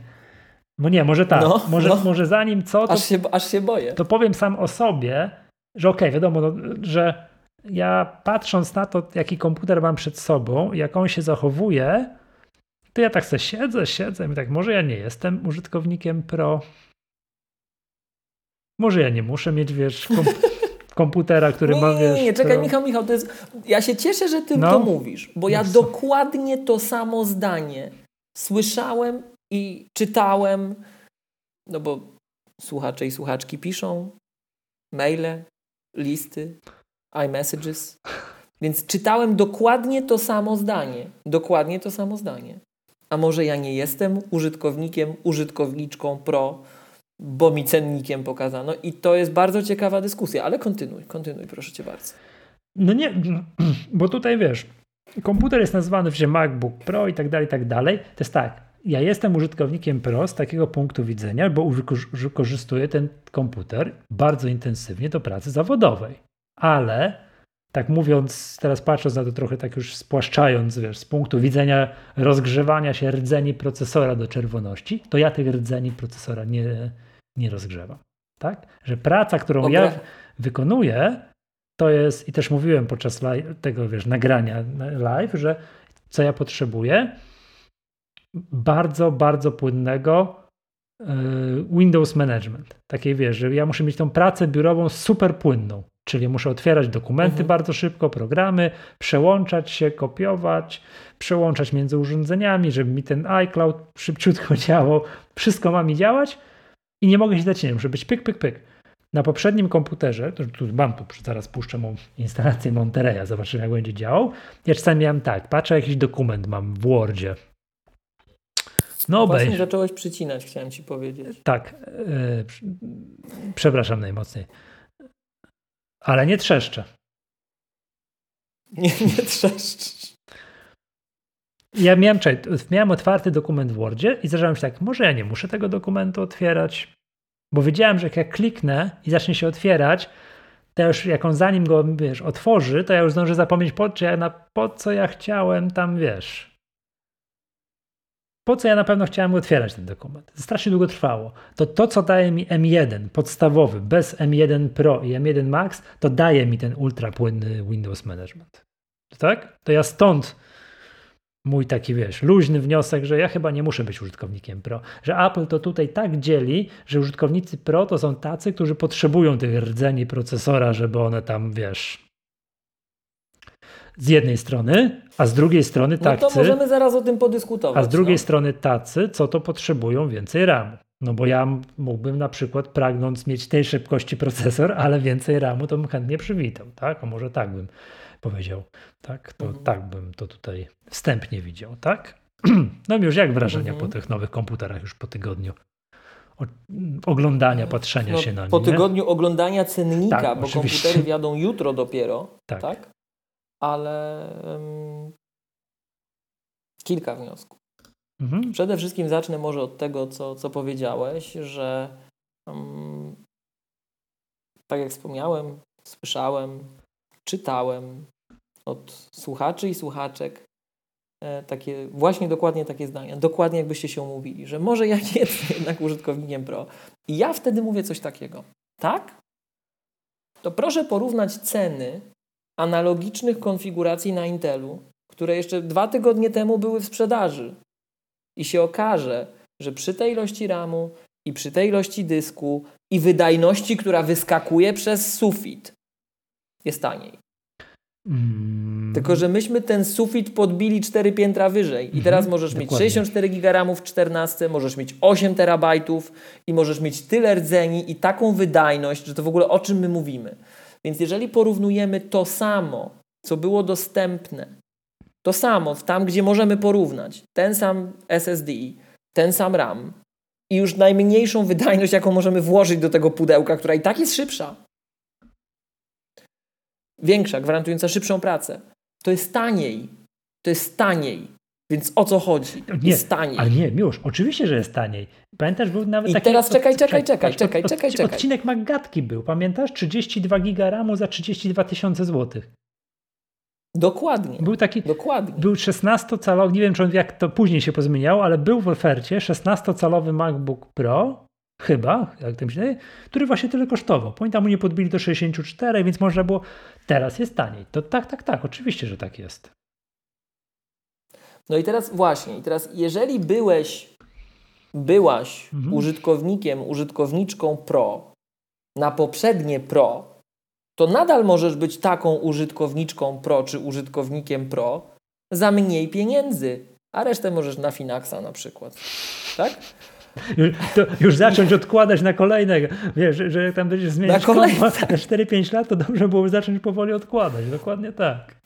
No nie, może tak. No, może, no. może zanim co. To, aż, się, aż się boję. To powiem sam o sobie, że okej, okay, wiadomo, no, że ja patrząc na to, jaki komputer mam przed sobą, jak on się zachowuje, to ja tak sobie siedzę, siedzę i tak, może ja nie jestem użytkownikiem pro. Może ja nie muszę mieć, wiesz, komputera, który nie, ma, wiesz... Nie, nie, czekaj, pro... Michał, Michał, to jest... Ja się cieszę, że ty no. to mówisz, bo ja no dokładnie to samo zdanie słyszałem i czytałem, no bo słuchacze i słuchaczki piszą maile, listy, iMessages. Więc czytałem dokładnie to samo zdanie. Dokładnie to samo zdanie. A może ja nie jestem użytkownikiem, użytkowniczką pro, bo mi cennikiem pokazano. I to jest bardzo ciekawa dyskusja, ale kontynuuj, kontynuuj, proszę cię bardzo. No nie, bo tutaj wiesz, komputer jest nazwany w MacBook Pro i tak dalej, i tak dalej. To jest tak, ja jestem użytkownikiem Pro z takiego punktu widzenia, bo wykorzystuję ten komputer bardzo intensywnie do pracy zawodowej. Ale tak mówiąc, teraz patrząc na to trochę tak już spłaszczając, wiesz, z punktu widzenia rozgrzewania się rdzeni procesora do czerwoności, to ja tych rdzeni procesora nie, nie rozgrzewam. Tak? Że praca, którą ja wykonuję, to jest, i też mówiłem podczas live, tego wiesz, nagrania live, że co ja potrzebuję, bardzo, bardzo płynnego e, Windows Management. Takiej wiesz, że ja muszę mieć tą pracę biurową super płynną. Czyli muszę otwierać dokumenty mhm. bardzo szybko, programy, przełączać się, kopiować, przełączać między urządzeniami, żeby mi ten iCloud szybciutko działał. Wszystko ma mi działać i nie mogę się dać, nie muszę być pyk, pyk, pyk. Na poprzednim komputerze, to tu mam tu, zaraz puszczę mu instalację Monterey'a, zobaczymy jak będzie działał. Ja czasami miałem tak, patrzę jakiś dokument mam w Wordzie, No Właśnie zacząłeś przycinać, chciałem ci powiedzieć. Tak. Yy, przepraszam najmocniej. Ale nie trzeszczę. Nie, nie trzeszcz. Ja miałem, miałem otwarty dokument w Wordzie i zacząłem się tak, może ja nie muszę tego dokumentu otwierać, bo wiedziałem, że jak ja kliknę i zacznie się otwierać, to już jak on zanim go, wiesz, otworzy, to ja już zdążę zapomnieć po, czy ja na, po co ja chciałem tam, wiesz, po co ja na pewno chciałem otwierać ten dokument. Strasznie długo trwało. To to, co daje mi M1 podstawowy, bez M1 Pro i M1 Max, to daje mi ten ultra płynny Windows Management. Tak? To ja stąd mój taki, wiesz, luźny wniosek, że ja chyba nie muszę być użytkownikiem Pro. Że Apple to tutaj tak dzieli, że użytkownicy Pro to są tacy, którzy potrzebują tych rdzeni procesora, żeby one tam, wiesz, z jednej strony, a z drugiej strony tacy. No to możemy zaraz o tym podyskutować. A z drugiej no. strony tacy, co to potrzebują więcej RAMu. No bo ja mógłbym na przykład pragnąc mieć tej szybkości procesor, ale więcej RAMu, to bym chętnie przywitał, tak? A może tak bym powiedział, tak? To mhm. tak bym to tutaj wstępnie widział, tak? No już jak wrażenia mhm. po tych nowych komputerach już po tygodniu? oglądania, patrzenia no, się na nie. Po tygodniu oglądania cennika, tak, bo oczywiście. komputery wiadą jutro dopiero, tak? tak? Ale um, kilka wniosków. Mhm. Przede wszystkim zacznę może od tego, co, co powiedziałeś, że um, tak jak wspomniałem, słyszałem, czytałem od słuchaczy i słuchaczek e, takie, właśnie dokładnie takie zdania, dokładnie jakbyście się umówili, że może ja nie jestem jednak użytkownikiem Pro. I ja wtedy mówię coś takiego. Tak? To proszę porównać ceny analogicznych konfiguracji na Intelu, które jeszcze dwa tygodnie temu były w sprzedaży. I się okaże, że przy tej ilości RAMu i przy tej ilości dysku i wydajności, która wyskakuje przez sufit, jest taniej. Mm. Tylko, że myśmy ten sufit podbili 4 piętra wyżej. I mhm. teraz możesz Dokładnie. mieć 64 GB w 14, możesz mieć 8 terabajtów i możesz mieć tyle rdzeni i taką wydajność, że to w ogóle o czym my mówimy. Więc jeżeli porównujemy to samo, co było dostępne, to samo, tam gdzie możemy porównać, ten sam SSD, ten sam RAM i już najmniejszą wydajność, jaką możemy włożyć do tego pudełka, która i tak jest szybsza, większa, gwarantująca szybszą pracę, to jest taniej. To jest taniej. Więc o co chodzi? Nie, jest taniej. Ale nie, już, oczywiście, że jest taniej. Pamiętasz, był nawet I taki... teraz czekaj, czekaj, czekaj, czekaj, czekaj, czekaj. Odcinek Maggatki był, pamiętasz? 32 giga RAMu za 32 tysiące złotych. Dokładnie. Był taki, Dokładnie. był 16-calowy, nie wiem czy on jak to później się pozmieniało, ale był w ofercie 16-calowy MacBook Pro, chyba, jak to myślę, który właśnie tyle kosztował. Pamiętam, mu nie podbili do 64, więc można było, teraz jest taniej. To tak, tak, tak, oczywiście, że tak jest. No i teraz właśnie, i teraz jeżeli byłeś, byłaś mhm. użytkownikiem, użytkowniczką Pro na poprzednie Pro, to nadal możesz być taką użytkowniczką Pro czy użytkownikiem Pro za mniej pieniędzy, a resztę możesz na Finaxa na przykład. Tak? Już, już zacząć odkładać na kolejnego. Wiesz, że, że jak tam będziesz zmieniać na, na 4-5 lat, to dobrze byłoby zacząć powoli odkładać. Dokładnie tak.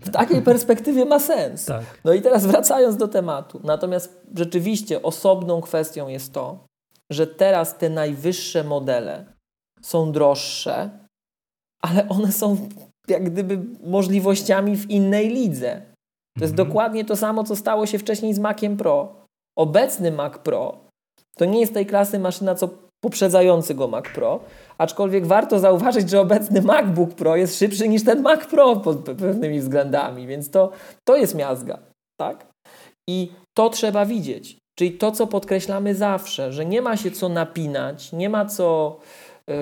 W takiej perspektywie ma sens. Tak. No i teraz wracając do tematu. Natomiast rzeczywiście osobną kwestią jest to, że teraz te najwyższe modele są droższe, ale one są jak gdyby możliwościami w innej lidze. To jest mhm. dokładnie to samo, co stało się wcześniej z Maciem Pro. Obecny Mac Pro to nie jest tej klasy maszyna, co poprzedzający go Mac Pro, aczkolwiek warto zauważyć, że obecny MacBook Pro jest szybszy niż ten Mac Pro pod pewnymi względami, więc to, to jest miazga, tak? I to trzeba widzieć. Czyli to, co podkreślamy zawsze, że nie ma się co napinać, nie ma co, y,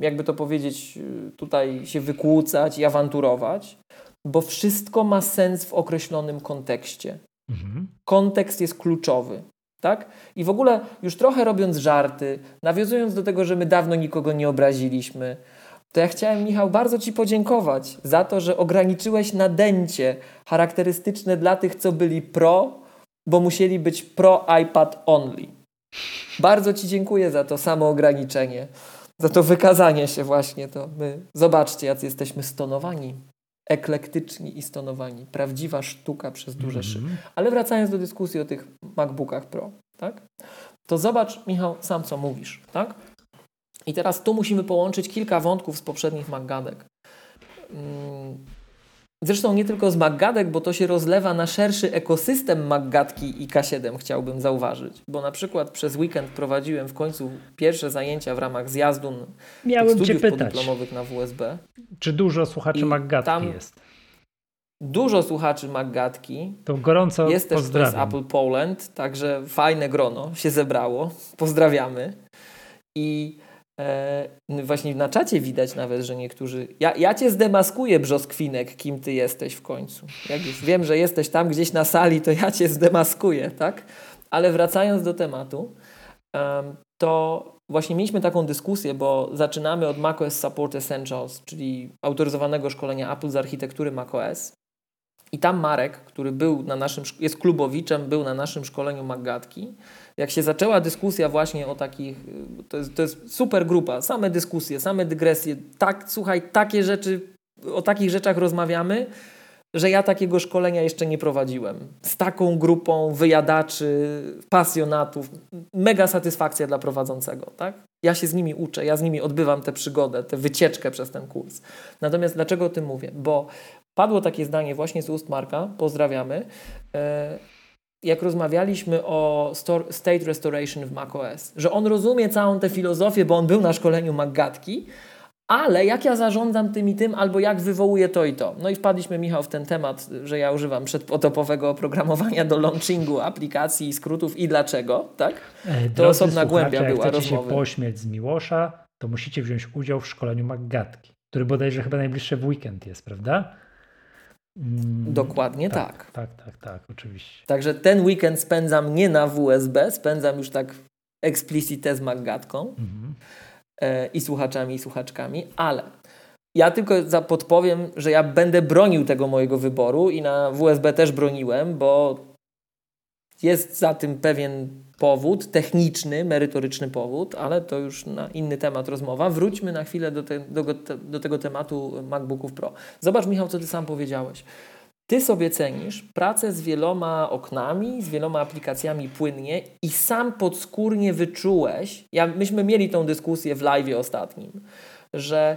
jakby to powiedzieć, y, tutaj się wykłócać i awanturować, bo wszystko ma sens w określonym kontekście. Mhm. Kontekst jest kluczowy. Tak? I w ogóle już trochę robiąc żarty, nawiązując do tego, że my dawno nikogo nie obraziliśmy, to ja chciałem, Michał, bardzo Ci podziękować za to, że ograniczyłeś nadęcie charakterystyczne dla tych, co byli pro, bo musieli być pro iPad only. Bardzo Ci dziękuję za to samo ograniczenie, za to wykazanie się właśnie. To my, zobaczcie, jacy jesteśmy stonowani. Eklektyczni i stonowani. Prawdziwa sztuka przez duże. Mm -hmm. Ale wracając do dyskusji o tych MacBookach Pro, tak? To zobacz, Michał, sam co mówisz, tak? I teraz tu musimy połączyć kilka wątków z poprzednich Maggadek. Zresztą nie tylko z Maggadek, bo to się rozlewa na szerszy ekosystem Maggadki i K7, chciałbym zauważyć. Bo na przykład przez weekend prowadziłem w końcu pierwsze zajęcia w ramach zjazdu Miałem studiów podyplomowych na WSB. Czy dużo słuchaczy Maggadki jest? Dużo słuchaczy Maggatki. To gorąco Jest też przez Apple Poland, także fajne grono się zebrało. Pozdrawiamy. I właśnie na czacie widać nawet, że niektórzy... Ja, ja cię zdemaskuję, Brzoskwinek, kim ty jesteś w końcu. Jak już wiem, że jesteś tam gdzieś na sali, to ja cię zdemaskuję, tak? Ale wracając do tematu, to właśnie mieliśmy taką dyskusję, bo zaczynamy od macOS Support Essentials, czyli autoryzowanego szkolenia Apple z architektury macOS. I tam Marek, który był na naszym, jest klubowiczem, był na naszym szkoleniu Maggatki. Jak się zaczęła dyskusja właśnie o takich, to jest, to jest super grupa, same dyskusje, same dygresje, tak, słuchaj, takie rzeczy, o takich rzeczach rozmawiamy, że ja takiego szkolenia jeszcze nie prowadziłem. Z taką grupą wyjadaczy, pasjonatów. Mega satysfakcja dla prowadzącego, tak? Ja się z nimi uczę, ja z nimi odbywam tę przygodę, tę wycieczkę przez ten kurs. Natomiast dlaczego o tym mówię? Bo Padło takie zdanie właśnie z ust Marka, pozdrawiamy, e, jak rozmawialiśmy o state restoration w macOS, że on rozumie całą tę filozofię, bo on był na szkoleniu Maggatki, ale jak ja zarządzam tym i tym, albo jak wywołuję to i to. No i wpadliśmy, Michał, w ten temat, że ja używam przedpotopowego oprogramowania do launchingu aplikacji, skrótów i dlaczego, tak? E, to osobna głębia była jak rozmowy. się pośmieć z Miłosza, to musicie wziąć udział w szkoleniu Maggatki, który bodajże chyba najbliższy w weekend jest, prawda? Mm, Dokładnie tak, tak. Tak, tak, tak, oczywiście. Także ten weekend spędzam nie na WSB, spędzam już tak explicite z Maggatką mhm. e, i słuchaczami i słuchaczkami, ale ja tylko podpowiem, że ja będę bronił tego mojego wyboru i na WSB też broniłem, bo jest za tym pewien powód, techniczny, merytoryczny powód, ale to już na inny temat rozmowa. Wróćmy na chwilę do, te, do, do tego tematu MacBooków Pro. Zobacz, Michał, co ty sam powiedziałeś. Ty sobie cenisz pracę z wieloma oknami, z wieloma aplikacjami płynnie i sam podskórnie wyczułeś, ja, myśmy mieli tą dyskusję w live ostatnim, że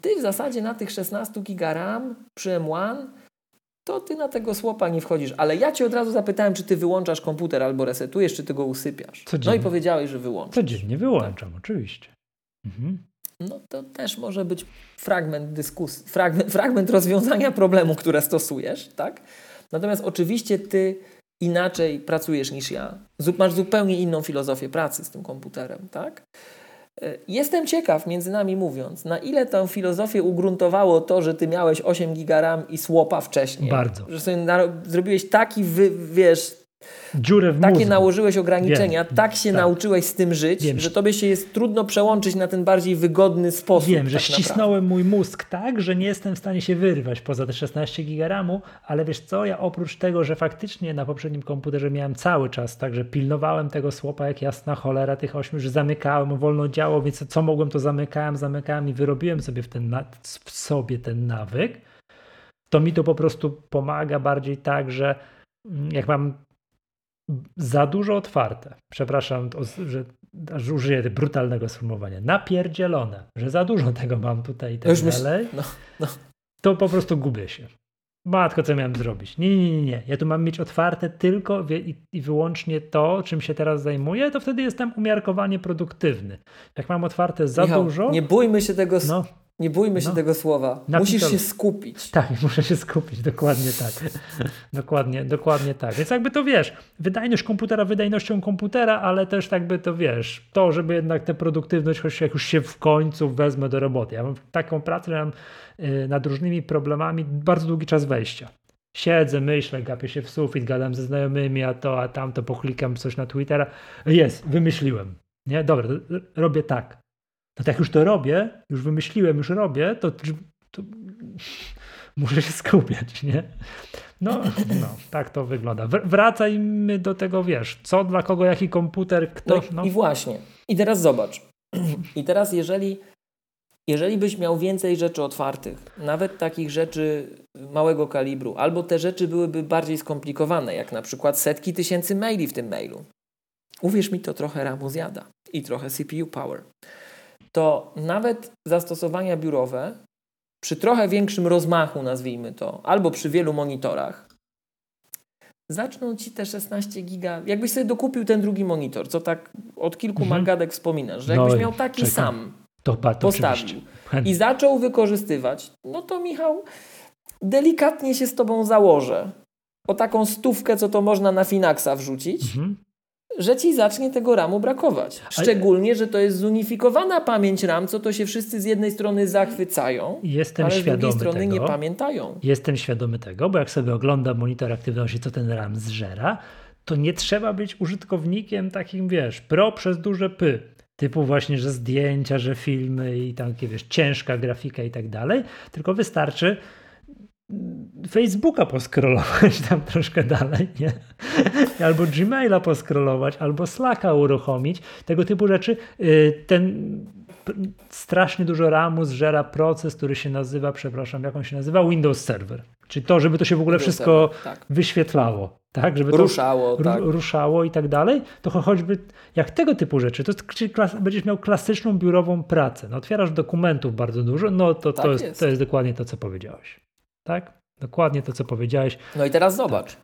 ty w zasadzie na tych 16 giga RAM przy M1 to ty na tego słopa nie wchodzisz. Ale ja cię od razu zapytałem, czy ty wyłączasz komputer albo resetujesz, czy ty go usypiasz. Codziennie. No i powiedziałeś, że wyłączasz. Codziennie wyłączam, tak. oczywiście. Mhm. No to też może być fragment dyskusji, fragment, fragment rozwiązania problemu, które stosujesz, tak? Natomiast oczywiście ty inaczej pracujesz niż ja. Masz zupełnie inną filozofię pracy z tym komputerem, tak? E, jestem ciekaw, między nami mówiąc, na ile tę filozofię ugruntowało to, że ty miałeś 8 giga RAM i słopa wcześniej. Bardzo. Że sobie zrobiłeś taki, wy, wiesz, dziurę w Takie mózgu. nałożyłeś ograniczenia, Wiem. tak się tak. nauczyłeś z tym żyć, Wiem. że tobie się jest trudno przełączyć na ten bardziej wygodny sposób. Wiem, tak że ścisnąłem mój mózg tak, że nie jestem w stanie się wyrwać poza te 16 GB ale wiesz co, ja oprócz tego, że faktycznie na poprzednim komputerze miałem cały czas, także pilnowałem tego słopa jak jasna cholera tych 8, że zamykałem, wolno działo, więc co mogłem to zamykałem, zamykałem i wyrobiłem sobie w, ten, w sobie ten nawyk, to mi to po prostu pomaga bardziej tak, że mm, jak mam za dużo otwarte. Przepraszam, że aż użyję brutalnego sformułowania. Napierdzielone, że za dużo tego mam tutaj i tak Już dalej. Myśl, no, no. To po prostu gubię się. Matko, co miałem zrobić? Nie, nie, nie, nie. Ja tu mam mieć otwarte tylko i, wyłącznie to, czym się teraz zajmuję, to wtedy jestem umiarkowanie produktywny. Jak mam otwarte za Michał, dużo. Nie bójmy się tego. No, nie bójmy się no. tego słowa. Musisz się skupić. Tak, muszę się skupić, dokładnie tak. dokładnie, dokładnie tak. Więc jakby to wiesz, wydajność komputera wydajnością komputera, ale też jakby to wiesz, to, żeby jednak tę produktywność, choć jak już się w końcu wezmę do roboty. Ja mam taką pracę, mam y, nad różnymi problemami bardzo długi czas wejścia. Siedzę, myślę, gapię się w sufit, gadam ze znajomymi, a to, a tamto, poklikam coś na Twittera. Jest, wymyśliłem. Nie, dobra, robię tak no to jak już to robię, już wymyśliłem, już robię, to, to muszę się skupiać, nie? No, no, tak to wygląda. Wracajmy do tego, wiesz, co dla kogo, jaki komputer, kto. No, no. I właśnie. I teraz zobacz. I teraz, jeżeli jeżeli byś miał więcej rzeczy otwartych, nawet takich rzeczy małego kalibru, albo te rzeczy byłyby bardziej skomplikowane, jak na przykład setki tysięcy maili w tym mailu, uwierz mi, to trochę RAMu zjada i trochę CPU power, to nawet zastosowania biurowe przy trochę większym rozmachu, nazwijmy to, albo przy wielu monitorach, zaczną ci te 16 giga. Jakbyś sobie dokupił ten drugi monitor, co tak od kilku mhm. magadek wspominasz, że jakbyś no, miał taki czekam. sam, to, to postawił i zaczął wykorzystywać, no to Michał, delikatnie się z tobą założę o taką stówkę, co to można na Finaxa wrzucić. Mhm że ci zacznie tego RAMu brakować. Szczególnie, że to jest zunifikowana pamięć RAM, co to się wszyscy z jednej strony zachwycają, Jestem ale z drugiej strony tego. nie pamiętają. Jestem świadomy tego, bo jak sobie oglądam monitor aktywności, co ten RAM zżera, to nie trzeba być użytkownikiem takim, wiesz, pro przez duże py. Typu właśnie, że zdjęcia, że filmy i takie, wiesz, ciężka grafika i tak dalej, tylko wystarczy Facebooka poskrolować tam troszkę dalej, nie? Albo Gmaila poskrolować, albo Slacka uruchomić, tego typu rzeczy. Y, ten strasznie dużo RAMu zżera proces, który się nazywa, przepraszam, jak on się nazywa? Windows Server. Czyli to, żeby to się w ogóle Windows wszystko server, tak. wyświetlało, tak? Żeby to ruszało, tak. ruszało i tak dalej, to choćby jak tego typu rzeczy, to czyli będziesz miał klasyczną biurową pracę. No, otwierasz dokumentów bardzo dużo, no to, tak to, jest, jest. to jest dokładnie to, co powiedziałeś. Tak? Dokładnie to, co powiedziałeś. No i teraz zobacz.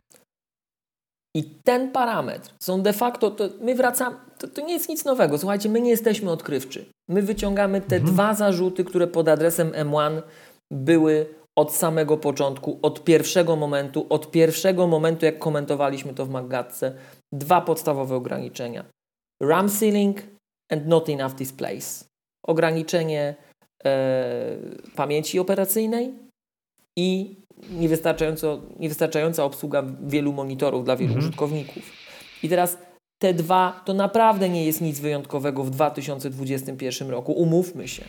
I ten parametr są de facto, to my wracamy, to, to, nie jest nic nowego. Słuchajcie, my nie jesteśmy odkrywczy. My wyciągamy te mhm. dwa zarzuty, które pod adresem M1 były od samego początku, od pierwszego momentu, od pierwszego momentu, jak komentowaliśmy to w Maggatce. Dwa podstawowe ograniczenia. RAM ceiling and not enough displays. Ograniczenie e, pamięci operacyjnej i niewystarczająco, niewystarczająca obsługa wielu monitorów dla wielu mhm. użytkowników. I teraz te dwa to naprawdę nie jest nic wyjątkowego w 2021 roku. Umówmy się.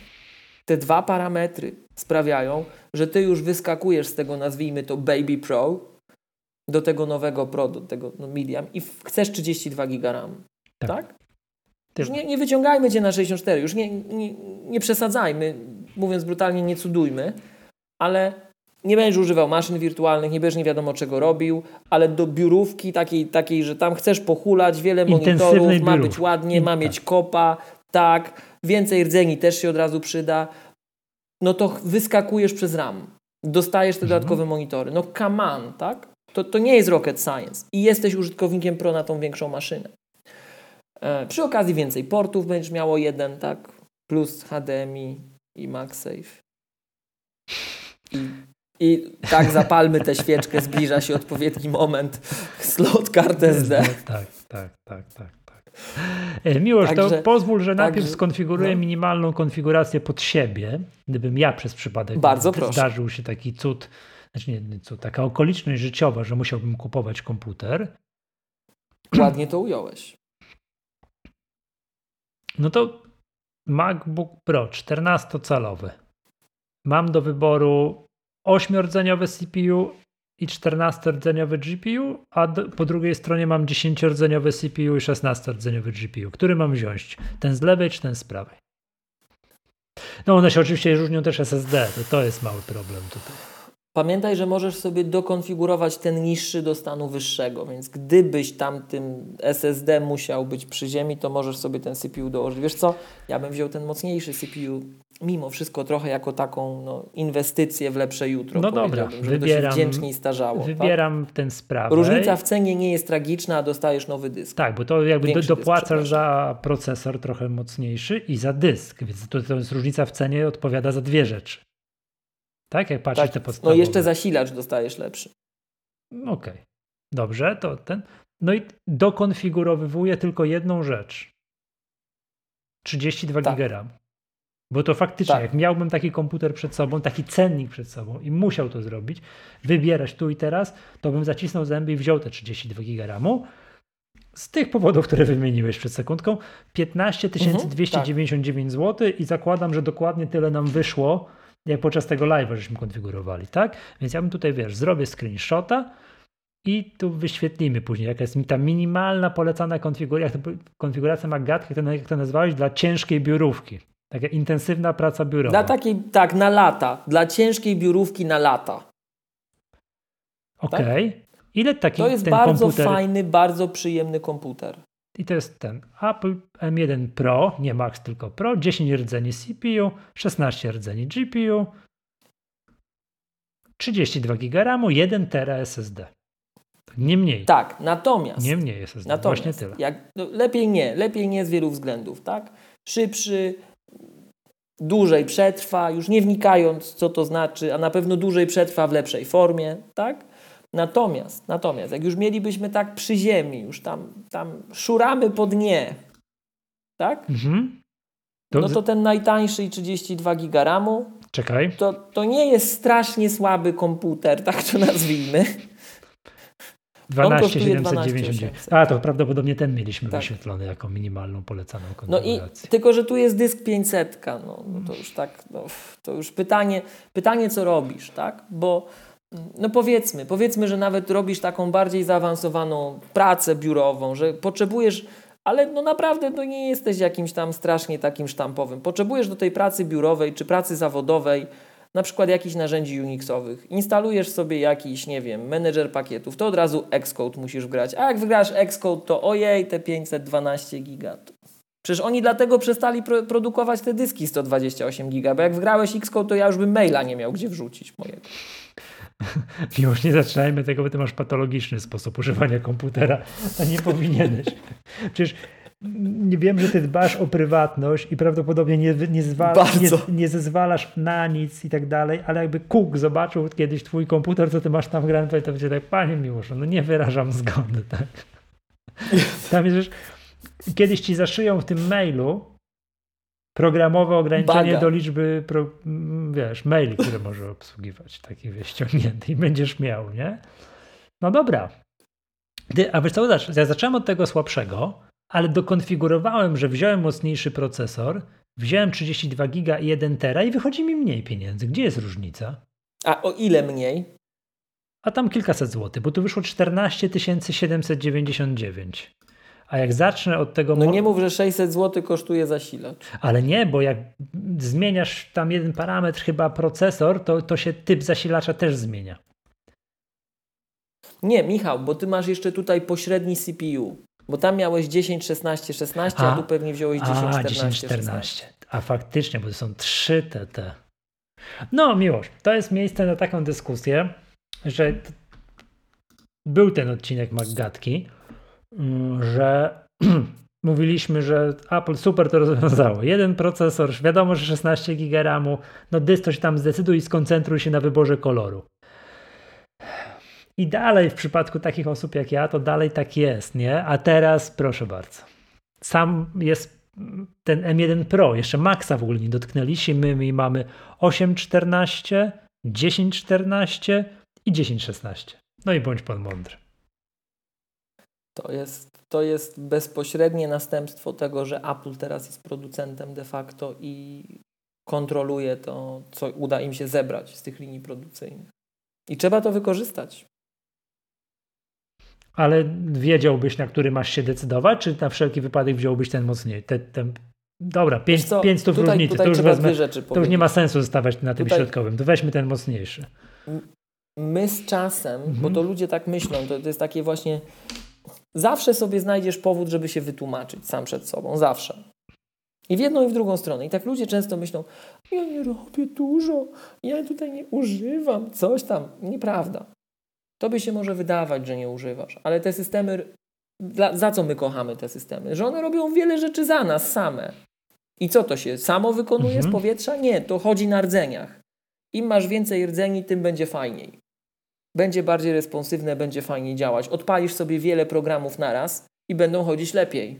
Te dwa parametry sprawiają, że ty już wyskakujesz z tego, nazwijmy to Baby Pro, do tego nowego Pro, do tego no, Medium i chcesz 32 GB RAM. Tak? tak? Już nie, nie wyciągajmy cię na 64, już nie, nie, nie przesadzajmy, mówiąc brutalnie, nie cudujmy, ale nie będziesz używał maszyn wirtualnych, nie będziesz nie wiadomo czego robił, ale do biurówki takiej, takiej że tam chcesz pochulać, wiele monitorów, ma być ładnie, ma mieć kopa, tak, więcej rdzeni też się od razu przyda, no to wyskakujesz przez RAM, dostajesz te mhm. dodatkowe monitory. No come on, tak? To, to nie jest rocket science i jesteś użytkownikiem pro na tą większą maszynę. E, przy okazji więcej portów będziesz miało jeden, tak? Plus HDMI i MagSafe. I i tak zapalmy tę świeczkę, zbliża się odpowiedni moment. Slot kart SD. Tak, tak, tak, tak. tak. E, Miłość, także, to pozwól, że najpierw także, skonfiguruję no. minimalną konfigurację pod siebie, gdybym ja przez przypadek Bardzo proszę. zdarzył się taki cud, znaczy nie cud, taka okoliczność życiowa, że musiałbym kupować komputer. Ładnie to ująłeś. No to MacBook Pro 14-calowy. Mam do wyboru 8-rdzeniowe CPU i 14-rdzeniowy GPU, a do, po drugiej stronie mam 10-rdzeniowy CPU i 16-rdzeniowy GPU. Który mam wziąć? Ten z lewej czy ten z prawej? No one się oczywiście różnią też SSD, to, to jest mały problem tutaj. Pamiętaj, że możesz sobie dokonfigurować ten niższy do stanu wyższego, więc gdybyś tam tym SSD musiał być przy ziemi, to możesz sobie ten CPU dołożyć. Wiesz co, ja bym wziął ten mocniejszy CPU mimo wszystko trochę jako taką no, inwestycję w lepsze jutro. No dobra, żeby wybieram, to się wdzięcznie starzało. Tak? Wybieram tak? ten sprawę. Różnica w cenie nie jest tragiczna, a dostajesz nowy dysk. Tak, bo to jakby do, dopłacasz za procesor trochę mocniejszy i za dysk, więc to, to jest różnica w cenie odpowiada za dwie rzeczy. Tak, jak patrzysz tak, te podstawowe. No jeszcze zasilacz dostajesz lepszy. Okej, okay. dobrze, to ten. No i dokonfigurowywuję tylko jedną rzecz. 32 tak. Bo to faktycznie, tak. jak miałbym taki komputer przed sobą, taki cennik przed sobą i musiał to zrobić, wybierać tu i teraz, to bym zacisnął zęby i wziął te 32 GB RAMu. Z tych powodów, które wymieniłeś przed sekundką, 15 299 mhm, tak. zł i zakładam, że dokładnie tyle nam wyszło, jak podczas tego live'a żeśmy konfigurowali, tak? Więc ja bym tutaj, wiesz, zrobię screenshota i tu wyświetlimy później, jaka jest mi ta minimalna polecana konfiguracja, konfiguracja Magatki, jak jak to nazwałeś, dla ciężkiej biurówki Taka intensywna praca biurowa. Dla takiej, tak, na lata. Dla ciężkiej biurówki na lata. Okej. Okay. Tak? Ile taki To jest bardzo komputer... fajny, bardzo przyjemny komputer. I to jest ten Apple M1 Pro, nie Max, tylko Pro, 10 rdzeni CPU, 16 rdzeni GPU, 32 GB RAMu, 1 TB SSD. Nie mniej. Tak, natomiast. Nie mniej SSD. Natomiast, Właśnie tyle. Jak, no, lepiej nie, lepiej nie z wielu względów, tak? Szybszy, dłużej przetrwa, już nie wnikając, co to znaczy, a na pewno dłużej przetrwa w lepszej formie, tak? Natomiast, natomiast, jak już mielibyśmy tak przy ziemi, już tam, tam szuramy po dnie, tak? Mhm. To... No to ten najtańszy i 32 giga RAMu. Czekaj. To, to nie jest strasznie słaby komputer, tak to nazwijmy. 12799. A, to prawdopodobnie ten mieliśmy tak. wyświetlony jako minimalną polecaną konfigurację. No i tylko, że tu jest dysk 500, no, no to już tak, no, to już pytanie, pytanie co robisz, tak? Bo no powiedzmy, powiedzmy, że nawet robisz taką bardziej zaawansowaną pracę biurową, że potrzebujesz, ale no naprawdę no nie jesteś jakimś tam strasznie takim sztampowym. Potrzebujesz do tej pracy biurowej czy pracy zawodowej na przykład jakichś narzędzi Unixowych. Instalujesz sobie jakiś, nie wiem, menedżer pakietów, to od razu Xcode musisz wgrać. A jak wygrasz Xcode, to ojej, te 512 giga. Przecież oni dlatego przestali pro produkować te dyski 128 giga, bo jak wgrałeś Xcode, to ja już bym maila nie miał gdzie wrzucić mojego. Miłość, nie zaczynajmy tego, bo ty masz patologiczny sposób używania komputera, a nie powinieneś. Przecież nie wiem, że ty dbasz o prywatność i prawdopodobnie nie, nie, zwala, nie, nie zezwalasz na nic i tak dalej, ale jakby Cook zobaczył kiedyś twój komputer, co ty masz tam grany, to będzie tak, panie Miłoszu, no nie wyrażam zgody, tak? Tam jest, kiedyś ci zaszyją w tym mailu programowe ograniczenie Baga. do liczby, pro, wiesz, maili, które może obsługiwać, takich wiesz, ściągnięty i będziesz miał, nie? No dobra. Ty, a wiesz co, ja zacząłem od tego słabszego, ale dokonfigurowałem, że wziąłem mocniejszy procesor, wziąłem 32 giga i 1 tera i wychodzi mi mniej pieniędzy. Gdzie jest różnica? A o ile mniej? A tam kilkaset złotych, bo tu wyszło 14 799. A jak zacznę od tego. No nie mów, że 600 zł kosztuje zasilacz. Ale nie, bo jak zmieniasz tam jeden parametr, chyba procesor, to, to się typ zasilacza też zmienia. Nie, Michał, bo ty masz jeszcze tutaj pośredni CPU. Bo tam miałeś 10, 16, 16, a, a tu pewnie wziąłeś 10, a, 14, 10, 14. 16. A faktycznie, bo to są 3 TT. No, miłość, to jest miejsce na taką dyskusję, że był ten odcinek Maggatki, że mówiliśmy, że Apple super to rozwiązało. Jeden procesor, wiadomo, że 16 GB RAMu, no dysk to się tam zdecyduj i skoncentruj się na wyborze koloru. I dalej w przypadku takich osób jak ja, to dalej tak jest, nie? A teraz proszę bardzo. Sam jest ten M1 Pro, jeszcze Maxa w ogóle nie dotknęliśmy. My mamy 8.14, 10.14 i 10.16. No i bądź pan mądry. To jest, to jest bezpośrednie następstwo tego, że Apple teraz jest producentem de facto i kontroluje to, co uda im się zebrać z tych linii produkcyjnych. I trzeba to wykorzystać ale wiedziałbyś, na który masz się decydować, czy na wszelki wypadek wziąłbyś ten mocniej? Ten, ten... Dobra, 5 stów różnicy, to już, wezmę, to już nie ma sensu zostawać na tym tutaj, środkowym, to weźmy ten mocniejszy. My z czasem, mhm. bo to ludzie tak myślą, to, to jest takie właśnie, zawsze sobie znajdziesz powód, żeby się wytłumaczyć sam przed sobą, zawsze. I w jedną i w drugą stronę. I tak ludzie często myślą, ja nie robię dużo, ja tutaj nie używam, coś tam. Nieprawda. Tobie się może wydawać, że nie używasz, ale te systemy, dla, za co my kochamy te systemy? Że one robią wiele rzeczy za nas same. I co to się samo wykonuje mhm. z powietrza? Nie, to chodzi na rdzeniach. Im masz więcej rdzeni, tym będzie fajniej. Będzie bardziej responsywne, będzie fajniej działać. Odpalisz sobie wiele programów naraz i będą chodzić lepiej.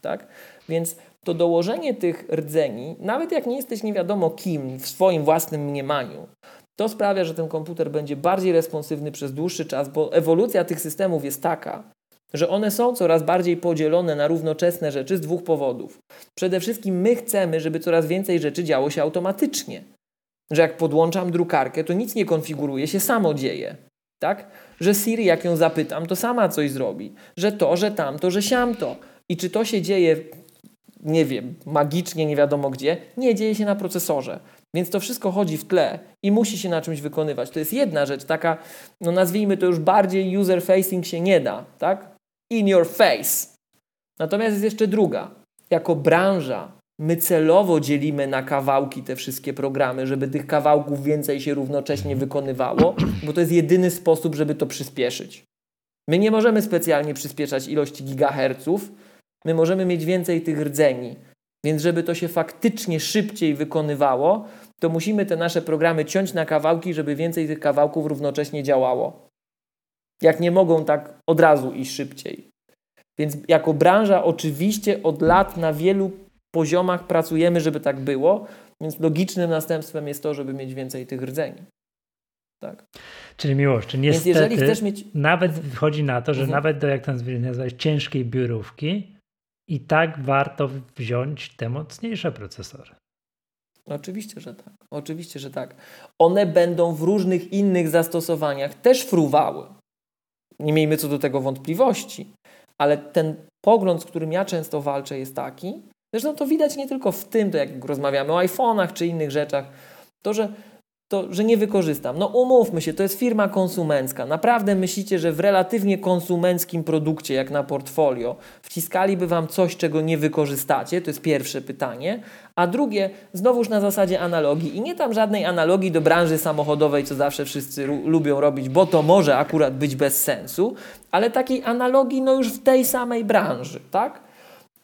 Tak? Więc to dołożenie tych rdzeni, nawet jak nie jesteś nie wiadomo kim w swoim własnym mniemaniu, to sprawia, że ten komputer będzie bardziej responsywny przez dłuższy czas, bo ewolucja tych systemów jest taka, że one są coraz bardziej podzielone na równoczesne rzeczy z dwóch powodów. Przede wszystkim my chcemy, żeby coraz więcej rzeczy działo się automatycznie. Że jak podłączam drukarkę, to nic nie konfiguruje się, samo dzieje. Tak? Że Siri, jak ją zapytam, to sama coś zrobi. Że to, że tamto, że siamto. I czy to się dzieje nie wiem, magicznie, nie wiadomo gdzie. Nie, dzieje się na procesorze. Więc to wszystko chodzi w tle i musi się na czymś wykonywać. To jest jedna rzecz, taka, no nazwijmy to już bardziej user facing się nie da, tak? In your face. Natomiast jest jeszcze druga. Jako branża my celowo dzielimy na kawałki te wszystkie programy, żeby tych kawałków więcej się równocześnie wykonywało, bo to jest jedyny sposób, żeby to przyspieszyć. My nie możemy specjalnie przyspieszać ilości gigaherców, my możemy mieć więcej tych rdzeni. Więc żeby to się faktycznie szybciej wykonywało, to musimy te nasze programy ciąć na kawałki, żeby więcej tych kawałków równocześnie działało. Jak nie mogą tak od razu iść szybciej. Więc jako branża oczywiście od lat na wielu poziomach pracujemy, żeby tak było, więc logicznym następstwem jest to, żeby mieć więcej tych rdzeni. Tak. Czyli miłość, czy niestety, jeżeli chcesz mieć... nawet wychodzi na to, że mhm. nawet do, jak nazwać, ciężkiej biurówki i tak warto wziąć te mocniejsze procesory. Oczywiście, że tak. Oczywiście, że tak. One będą w różnych innych zastosowaniach też fruwały. Nie miejmy co do tego wątpliwości. Ale ten pogląd, z którym ja często walczę, jest taki, zresztą to widać nie tylko w tym, to jak rozmawiamy o iPhone'ach czy innych rzeczach, to, że to, że nie wykorzystam. No umówmy się, to jest firma konsumencka. Naprawdę myślicie, że w relatywnie konsumenckim produkcie, jak na portfolio, wciskaliby Wam coś, czego nie wykorzystacie? To jest pierwsze pytanie. A drugie, znowuż na zasadzie analogii. I nie tam żadnej analogii do branży samochodowej, co zawsze wszyscy lubią robić, bo to może akurat być bez sensu, ale takiej analogii no już w tej samej branży, tak?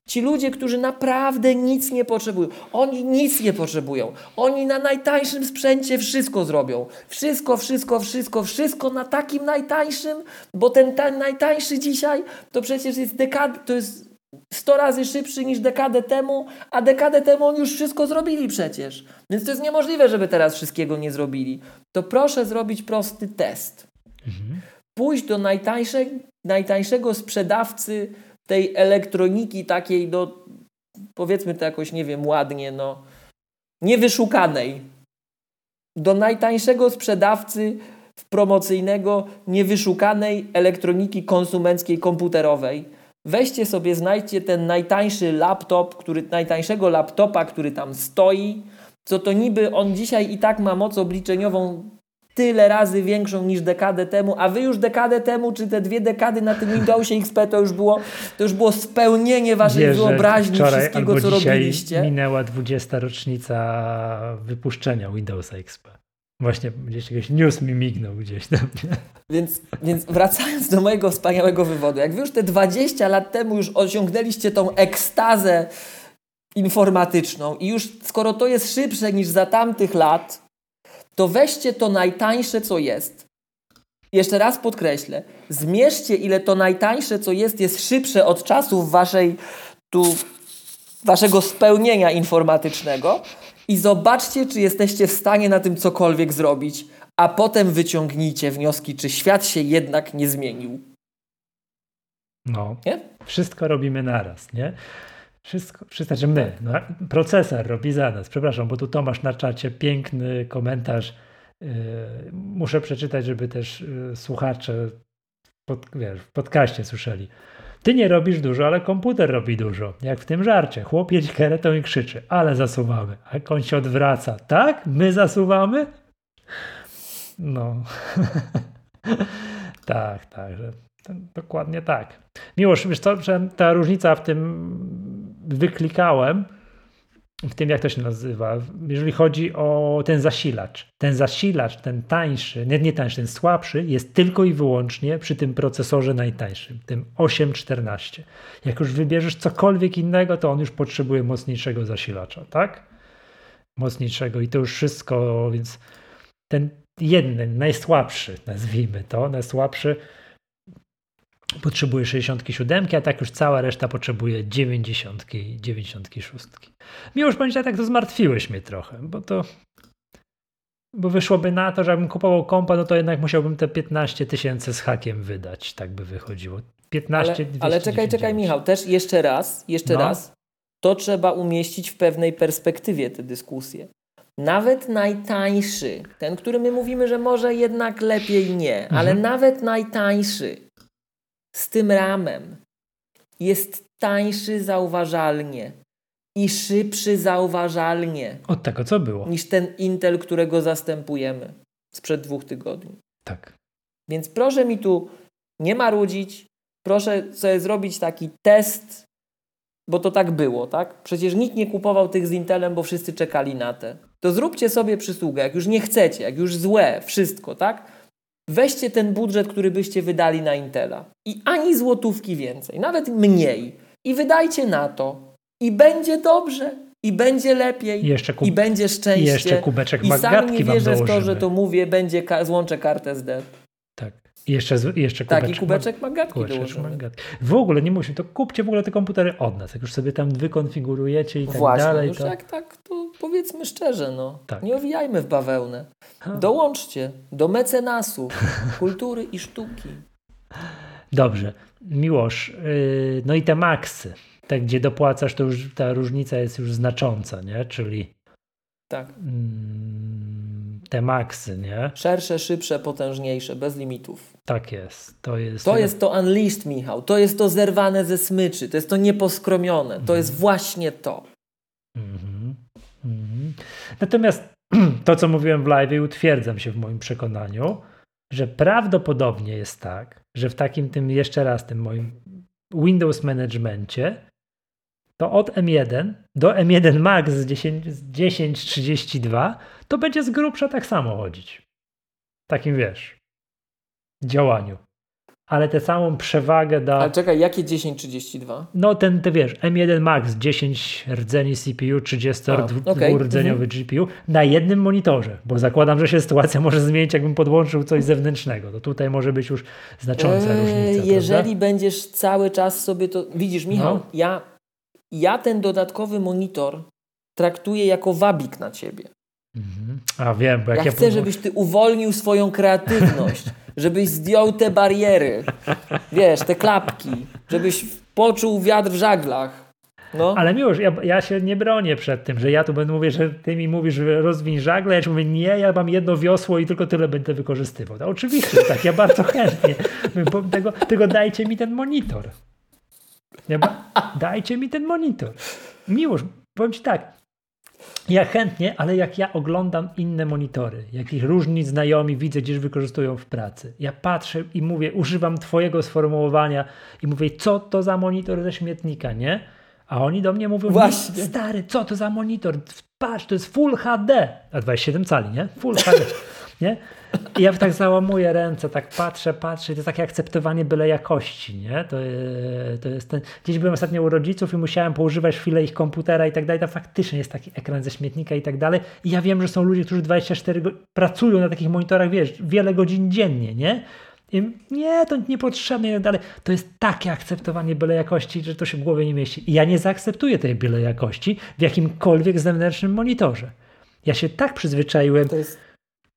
Ci ludzie, którzy naprawdę nic nie potrzebują, oni nic nie potrzebują. Oni na najtańszym sprzęcie wszystko zrobią. Wszystko, wszystko, wszystko, wszystko na takim najtańszym, bo ten, ten najtańszy dzisiaj to przecież jest dekad, to jest 100 razy szybszy niż dekadę temu, a dekadę temu oni już wszystko zrobili przecież. Więc to jest niemożliwe, żeby teraz wszystkiego nie zrobili. To proszę zrobić prosty test. Mhm. Pójść do najtańszej, najtańszego sprzedawcy tej elektroniki takiej, no powiedzmy to jakoś, nie wiem, ładnie, no niewyszukanej. Do najtańszego sprzedawcy promocyjnego, niewyszukanej elektroniki konsumenckiej, komputerowej. Weźcie sobie, znajdźcie ten najtańszy laptop, który, najtańszego laptopa, który tam stoi, co to niby on dzisiaj i tak ma moc obliczeniową tyle razy większą niż dekadę temu, a wy już dekadę temu, czy te dwie dekady na tym Windowsie XP to już było, to już było spełnienie waszej Wiesz, wyobraźni wszystkiego, co robiliście. minęła 20. rocznica wypuszczenia Windowsa XP. Właśnie gdzieś jakiś news mi mignął gdzieś tam. Więc, więc wracając do mojego wspaniałego wywodu, jak wy już te 20 lat temu już osiągnęliście tą ekstazę informatyczną i już skoro to jest szybsze niż za tamtych lat, to weźcie to najtańsze, co jest. Jeszcze raz podkreślę, zmierzcie, ile to najtańsze, co jest, jest szybsze od czasów waszej tu, waszego spełnienia informatycznego i zobaczcie, czy jesteście w stanie na tym cokolwiek zrobić, a potem wyciągnijcie wnioski, czy świat się jednak nie zmienił. No, nie? wszystko robimy naraz, nie? Wszystko, wszystko znaczy my, no, procesor robi za nas. Przepraszam, bo tu Tomasz na czacie piękny komentarz. Yy, muszę przeczytać, żeby też yy, słuchacze pod, wiesz, w podcaście słyszeli. Ty nie robisz dużo, ale komputer robi dużo. Jak w tym żarcie. Chłop jedzie karetą i krzyczy, ale zasuwamy. A on się odwraca. Tak? My zasuwamy? No. tak, tak. Dokładnie tak. Miłosz, wiesz co, ta różnica w tym wyklikałem w tym, jak to się nazywa, jeżeli chodzi o ten zasilacz. Ten zasilacz, ten tańszy, nie, nie tańszy, ten słabszy, jest tylko i wyłącznie przy tym procesorze najtańszym, tym 814. Jak już wybierzesz cokolwiek innego, to on już potrzebuje mocniejszego zasilacza, tak? Mocniejszego i to już wszystko, więc ten jeden, najsłabszy, nazwijmy to, najsłabszy, potrzebuje 67, a tak już cała reszta potrzebuje 90 i 96. Miłość bądź tak to zmartwiłeś mnie trochę, bo to bo wyszłoby na to, że jakbym kupował kompa, no to jednak musiałbym te 15 tysięcy z hakiem wydać, tak by wychodziło. 15 Ale, ale czekaj, czekaj Michał, też jeszcze raz, jeszcze no. raz, to trzeba umieścić w pewnej perspektywie tę dyskusję. Nawet najtańszy, ten, który my mówimy, że może jednak lepiej nie, mhm. ale nawet najtańszy z tym ramem jest tańszy zauważalnie i szybszy zauważalnie. Od tego, co było. Niż ten Intel, którego zastępujemy sprzed dwóch tygodni. Tak. Więc proszę mi tu nie marudzić, proszę sobie zrobić taki test, bo to tak było, tak? Przecież nikt nie kupował tych z Intelem, bo wszyscy czekali na te. To zróbcie sobie przysługę, jak już nie chcecie, jak już złe, wszystko, tak? Weźcie ten budżet, który byście wydali na Intela i ani złotówki więcej, nawet mniej i wydajcie na to i będzie dobrze. I będzie lepiej, I, i będzie szczęście. I jeszcze kubeczek I sam nie wierzę w to, że to mówię, będzie ka- złączę kartę SD. Tak. Jeszcze, jeszcze kubeczek, tak, i kubeczek magatki magatki W ogóle nie musi, to kupcie w ogóle te komputery od nas. Jak już sobie tam wykonfigurujecie i tak Właśnie, dalej. Już to... jak tak, to powiedzmy szczerze, no. Tak. Nie owijajmy w bawełnę. Dołączcie do mecenasu kultury i sztuki. Dobrze. Miłosz, yy, no i te maksy te, gdzie dopłacasz, to już ta różnica jest już znacząca, nie? Czyli tak. Mm, te maksy, nie? Szersze, szybsze, potężniejsze, bez limitów. Tak jest. To jest to, jest to unleashed, Michał. To jest to zerwane ze smyczy. To jest to nieposkromione. To mhm. jest właśnie to. Mhm. Mhm. Natomiast to, co mówiłem w live, utwierdzam się w moim przekonaniu, że prawdopodobnie jest tak, że w takim tym, jeszcze raz, tym moim Windows Managemencie to od M1 do M1 Max z 1032 to będzie z grubsza tak samo chodzić. Takim wiesz, działaniu. Ale tę samą przewagę da. Ale czekaj, jakie 1032? No ten, ty wiesz, M1 Max 10 rdzeni CPU, 32 okay. rdzeniowy mhm. GPU na jednym monitorze, bo zakładam, że się sytuacja może zmienić, jakbym podłączył coś zewnętrznego. To tutaj może być już znacząca eee, różnica. Jeżeli prawda? będziesz cały czas sobie to. Widzisz, Michał, no. ja ja ten dodatkowy monitor traktuję jako wabik na ciebie. Mhm. A wiem, bo jak ja, ja chcę, żebyś ty uwolnił swoją kreatywność, żebyś zdjął te bariery, wiesz, te klapki, żebyś poczuł wiatr w żaglach. No. Ale miłość, ja, ja, się nie bronię przed tym, że ja tu będę mówić, że ty mi mówisz, że rozwiń żagle, ja ci mówię, nie, ja mam jedno wiosło i tylko tyle będę wykorzystywał. To oczywiście, tak, ja bardzo chętnie. Tego, tego dajcie mi ten monitor. Ja, dajcie mi ten monitor. Miłość, powiem Ci tak, ja chętnie, ale jak ja oglądam inne monitory, jakich różni znajomi widzę, gdzieś wykorzystują w pracy, ja patrzę i mówię, używam Twojego sformułowania i mówię, co to za monitor ze śmietnika, nie? A oni do mnie mówią, Właśnie. stary, co to za monitor? Patrz, to jest Full HD. A 27 cali, nie? Full HD. Nie? I ja tak załamuję ręce, tak patrzę, patrzę to jest takie akceptowanie byle jakości, nie? To, to jest ten... Gdzieś byłem ostatnio u rodziców i musiałem poużywać chwilę ich komputera i tak dalej, to faktycznie jest taki ekran ze śmietnika i tak dalej. I ja wiem, że są ludzie, którzy 24 go... pracują na takich monitorach, wiesz, wiele godzin dziennie, nie? I nie, to niepotrzebne i tak dalej. To jest takie akceptowanie byle jakości, że to się w głowie nie mieści. I ja nie zaakceptuję tej byle jakości w jakimkolwiek zewnętrznym monitorze. Ja się tak przyzwyczaiłem jest...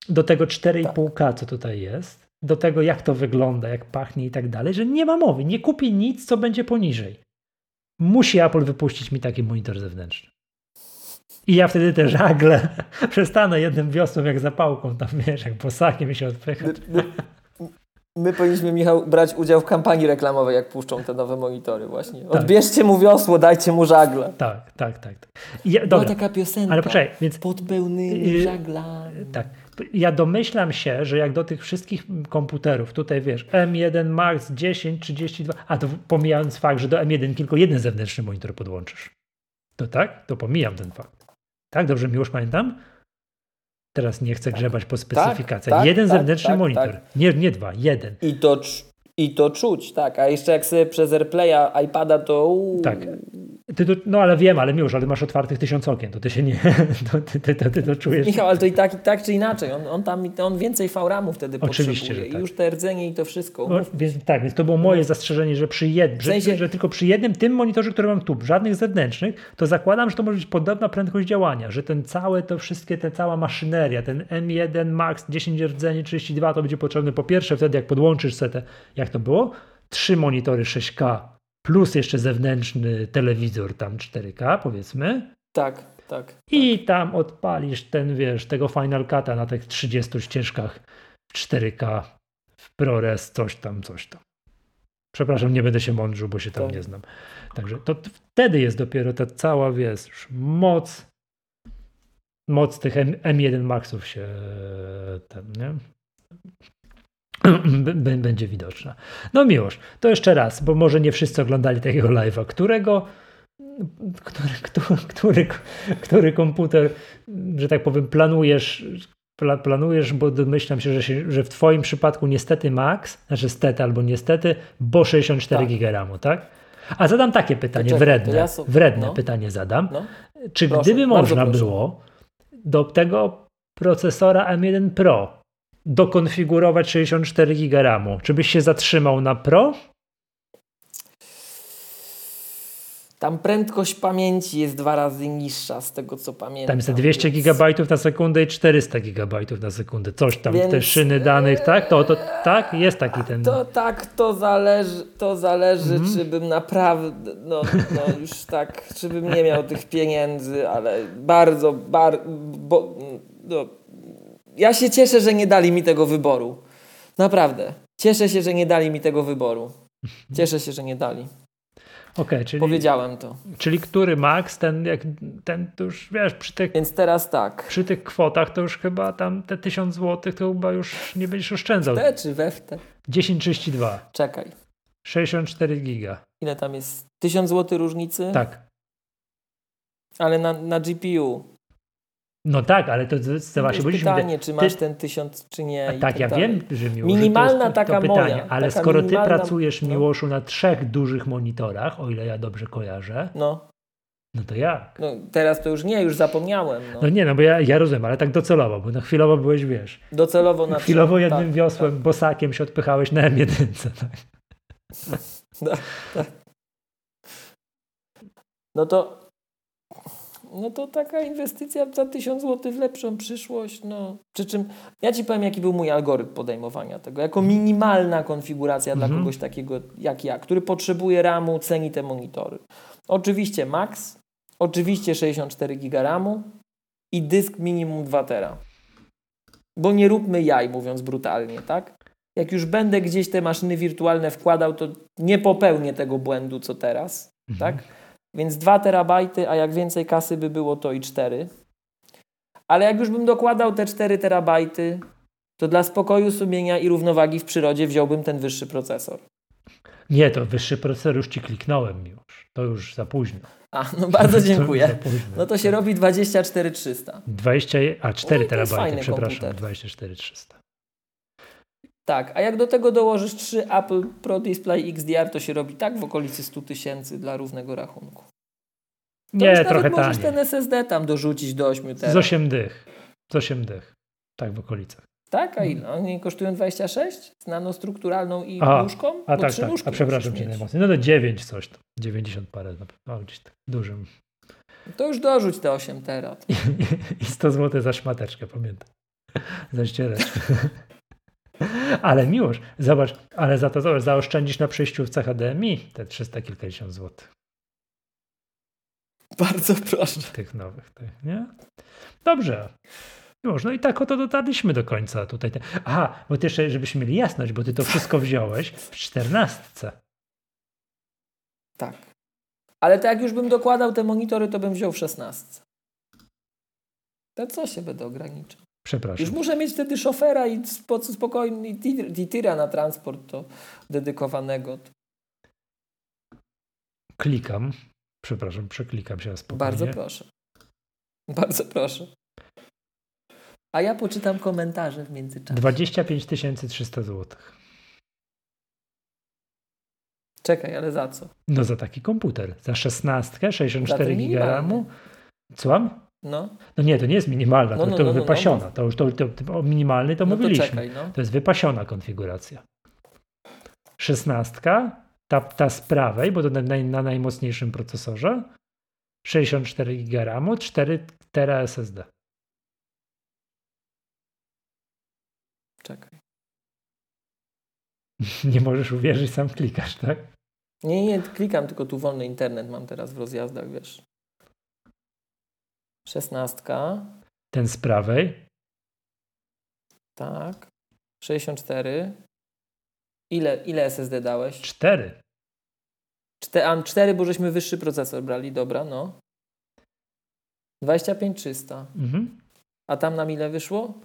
do tego 4,5K, tak. co tutaj jest, do tego jak to wygląda, jak pachnie i tak dalej, że nie ma mowy. Nie kupię nic, co będzie poniżej. Musi Apple wypuścić mi taki monitor zewnętrzny. I ja wtedy te żagle przestanę jednym wiosłem jak zapałką, tam wiesz, jak posakiem się odpychać. My powinniśmy, Michał, brać udział w kampanii reklamowej, jak puszczą te nowe monitory właśnie. Tak. Odbierzcie mu wiosło, dajcie mu żagle. Tak, tak, tak. Ja, dobra. Była taka piosenka. Ale poczekaj, więc... Pod pełnymi yy, żaglami. Tak. Ja domyślam się, że jak do tych wszystkich komputerów, tutaj wiesz, M1 Max 10, 32, a to pomijając fakt, że do M1 tylko jeden zewnętrzny monitor podłączysz. To tak? To pomijam ten fakt. Tak, dobrze mi już pamiętam? Teraz nie chcę grzebać po specyfikacjach. Tak, tak, jeden tak, zewnętrzny tak, monitor. Tak. Nie, nie dwa, jeden. I to, I to czuć, tak. A jeszcze jak sobie przez AirPlaya iPada to... Tak. Ty to, no ale wiem, ale już, ale masz otwartych tysiąc okien, to ty się nie, to, ty, ty, ty, ty to czujesz. Michał, ale to i tak, i tak czy inaczej, on, on tam on więcej VRAMu wtedy Oczywiście, potrzebuje. Tak. I już te rdzenie i to wszystko. No, więc, tak, więc to było moje zastrzeżenie, że przy jednym, w sensie... że, że, tylko przy jednym tym monitorze, który mam tu, żadnych zewnętrznych, to zakładam, że to może być podobna prędkość działania, że ten całe, to wszystkie, ta cała maszyneria, ten M1 Max 10 rdzeni 32 to będzie potrzebne po pierwsze wtedy, jak podłączysz setę, jak to było? Trzy monitory 6K plus jeszcze zewnętrzny telewizor tam 4K powiedzmy. Tak, tak. I tak. tam odpalisz ten, wiesz, tego Final Cut'a na tych 30 ścieżkach 4K w ProRes, coś tam, coś tam. Przepraszam, nie będę się mądrzył, bo się tam to... nie znam. Także to wtedy jest dopiero ta cała, wiesz, moc moc tych M, M1 Maxów się ten, nie? będzie widoczna. No miłość, to jeszcze raz, bo może nie wszyscy oglądali takiego live'a, którego który, który, który, który komputer, że tak powiem, planujesz, planujesz, bo domyślam się, że, się, że w Twoim przypadku niestety Max, znaczy stety albo niestety, bo 64 tak. GB RAMu, tak? A zadam takie pytanie, czekaj, wredne, ja sobie, wredne no. pytanie zadam. No. Czy proszę, gdyby można było do tego procesora M1 Pro dokonfigurować 64 GB RAMu, czy byś się zatrzymał na Pro, Tam prędkość pamięci jest dwa razy niższa z tego co pamiętam. Tam jest 200 więc... GB na sekundę i 400 GB na sekundę. Coś tam, więc... te szyny danych, tak? To, to tak? Jest taki ten. To tak, to zależy, to zależy mm. czy bym naprawdę, no, no już tak, czy bym nie miał tych pieniędzy, ale bardzo, bar, bo, no, ja się cieszę, że nie dali mi tego wyboru. Naprawdę. Cieszę się, że nie dali mi tego wyboru. Cieszę się, że nie dali. Okay, czyli, Powiedziałem to. Czyli który max, ten, jak, ten to już wiesz, przy tych, Więc teraz tak. Przy tych kwotach to już chyba tam te 1000 zł to chyba już nie będziesz oszczędzał. W te czy we w te? 1032. Czekaj. 64 giga. Ile tam jest? 1000 zł różnicy? Tak. Ale na, na GPU. No tak, ale to właśnie byliśmy... pytanie, czy masz ty... ten tysiąc, czy nie. tak, tak ja wiem, że Miłosz, Minimalna to taka pytanie, moja. Ale taka skoro ty pracujesz, no. Miłoszu, na trzech dużych monitorach, o ile ja dobrze kojarzę, no. No to jak? No, teraz to już nie, już zapomniałem. No, no nie, no bo ja, ja rozumiem, ale tak docelowo, bo na chwilowo byłeś, wiesz. Docelowo na Chwilowo jednym tak, wiosłem, tak. bosakiem się odpychałeś na M1. Tak. No, tak. No to no to taka inwestycja za 1000 zł w lepszą przyszłość. No. Przy czym ja ci powiem, jaki był mój algorytm podejmowania tego. Jako minimalna konfiguracja mhm. dla kogoś takiego jak ja, który potrzebuje RAMu, ceni te monitory. Oczywiście max, oczywiście 64 GB RAMu i dysk minimum 2 tera. Bo nie róbmy jaj, mówiąc brutalnie, tak? Jak już będę gdzieś te maszyny wirtualne wkładał, to nie popełnię tego błędu, co teraz, mhm. tak? Więc 2 terabajty, a jak więcej kasy by było, to i 4. Ale jak już bym dokładał te 4 terabajty, to dla spokoju sumienia i równowagi w przyrodzie wziąłbym ten wyższy procesor. Nie, to wyższy procesor już ci kliknąłem już. To już za późno. A, no bardzo dziękuję. No to się robi 24300. 20, a 4 no terabajty, przepraszam, komputer. 24300. Tak, a jak do tego dołożysz 3 Apple Pro Display XDR, to się robi tak w okolicy 100 tysięcy dla równego rachunku. To nie, trochę możesz ten SSD tam dorzucić do 8 teraz. Z 8 dych. Z 8 dych. Tak w okolicach. Tak, a ile? Oni kosztują 26? Z nanostrukturalną i a, nóżką? A tak, tak. A przepraszam cię najmocniej. No to 9 coś. 90 parę. No, gdzieś tak dużym. To już dorzuć te 8 terat. I 100 zł za szmateczkę, pamiętam. Za ściereczkę. Ale miłość, zobacz, ale za to zobacz, zaoszczędzisz na przejściówce HDMI te 300 kilkadziesiąt złotych. Bardzo proszę. Tych nowych, tych, nie? Dobrze. Już, no i tak oto dotarliśmy do końca tutaj. Aha, bo ty jeszcze, żebyśmy mieli jasność, bo ty to wszystko wziąłeś w czternastce. Tak. Ale to jak już bym dokładał te monitory, to bym wziął w szesnastce. To co się będę ograniczał? Przepraszam. Już muszę mieć wtedy szofera i spokojnie i tira na transport to dedykowanego. Klikam. Przepraszam, przeklikam się spokojnie. Bardzo proszę. Bardzo proszę. A ja poczytam komentarze w międzyczasie. 25 300 zł. Czekaj, ale za co? No za taki komputer. Za 16, 64 GB Słucham? No. no nie, to nie jest minimalna, no, to, no, to no, no wypasiona. No. To już to, to, o minimalny to mówiliśmy. To, czekaj, to jest wypasiona konfiguracja. Szesnastka, ta, ta z prawej, bo to na, na najmocniejszym procesorze. 64 GB RAMu, 4 tera SSD. Czekaj. Nie możesz uwierzyć, sam klikasz, tak? Nie, nie, klikam, tylko tu wolny internet mam teraz w rozjazdach, wiesz. Szesnastka. Ten z prawej. Tak. 64. Ile, ile SSD dałeś? 4. Czte, 4, bo żeśmy wyższy procesor brali, dobra, no. 25300. Mhm. A tam nam ile wyszło?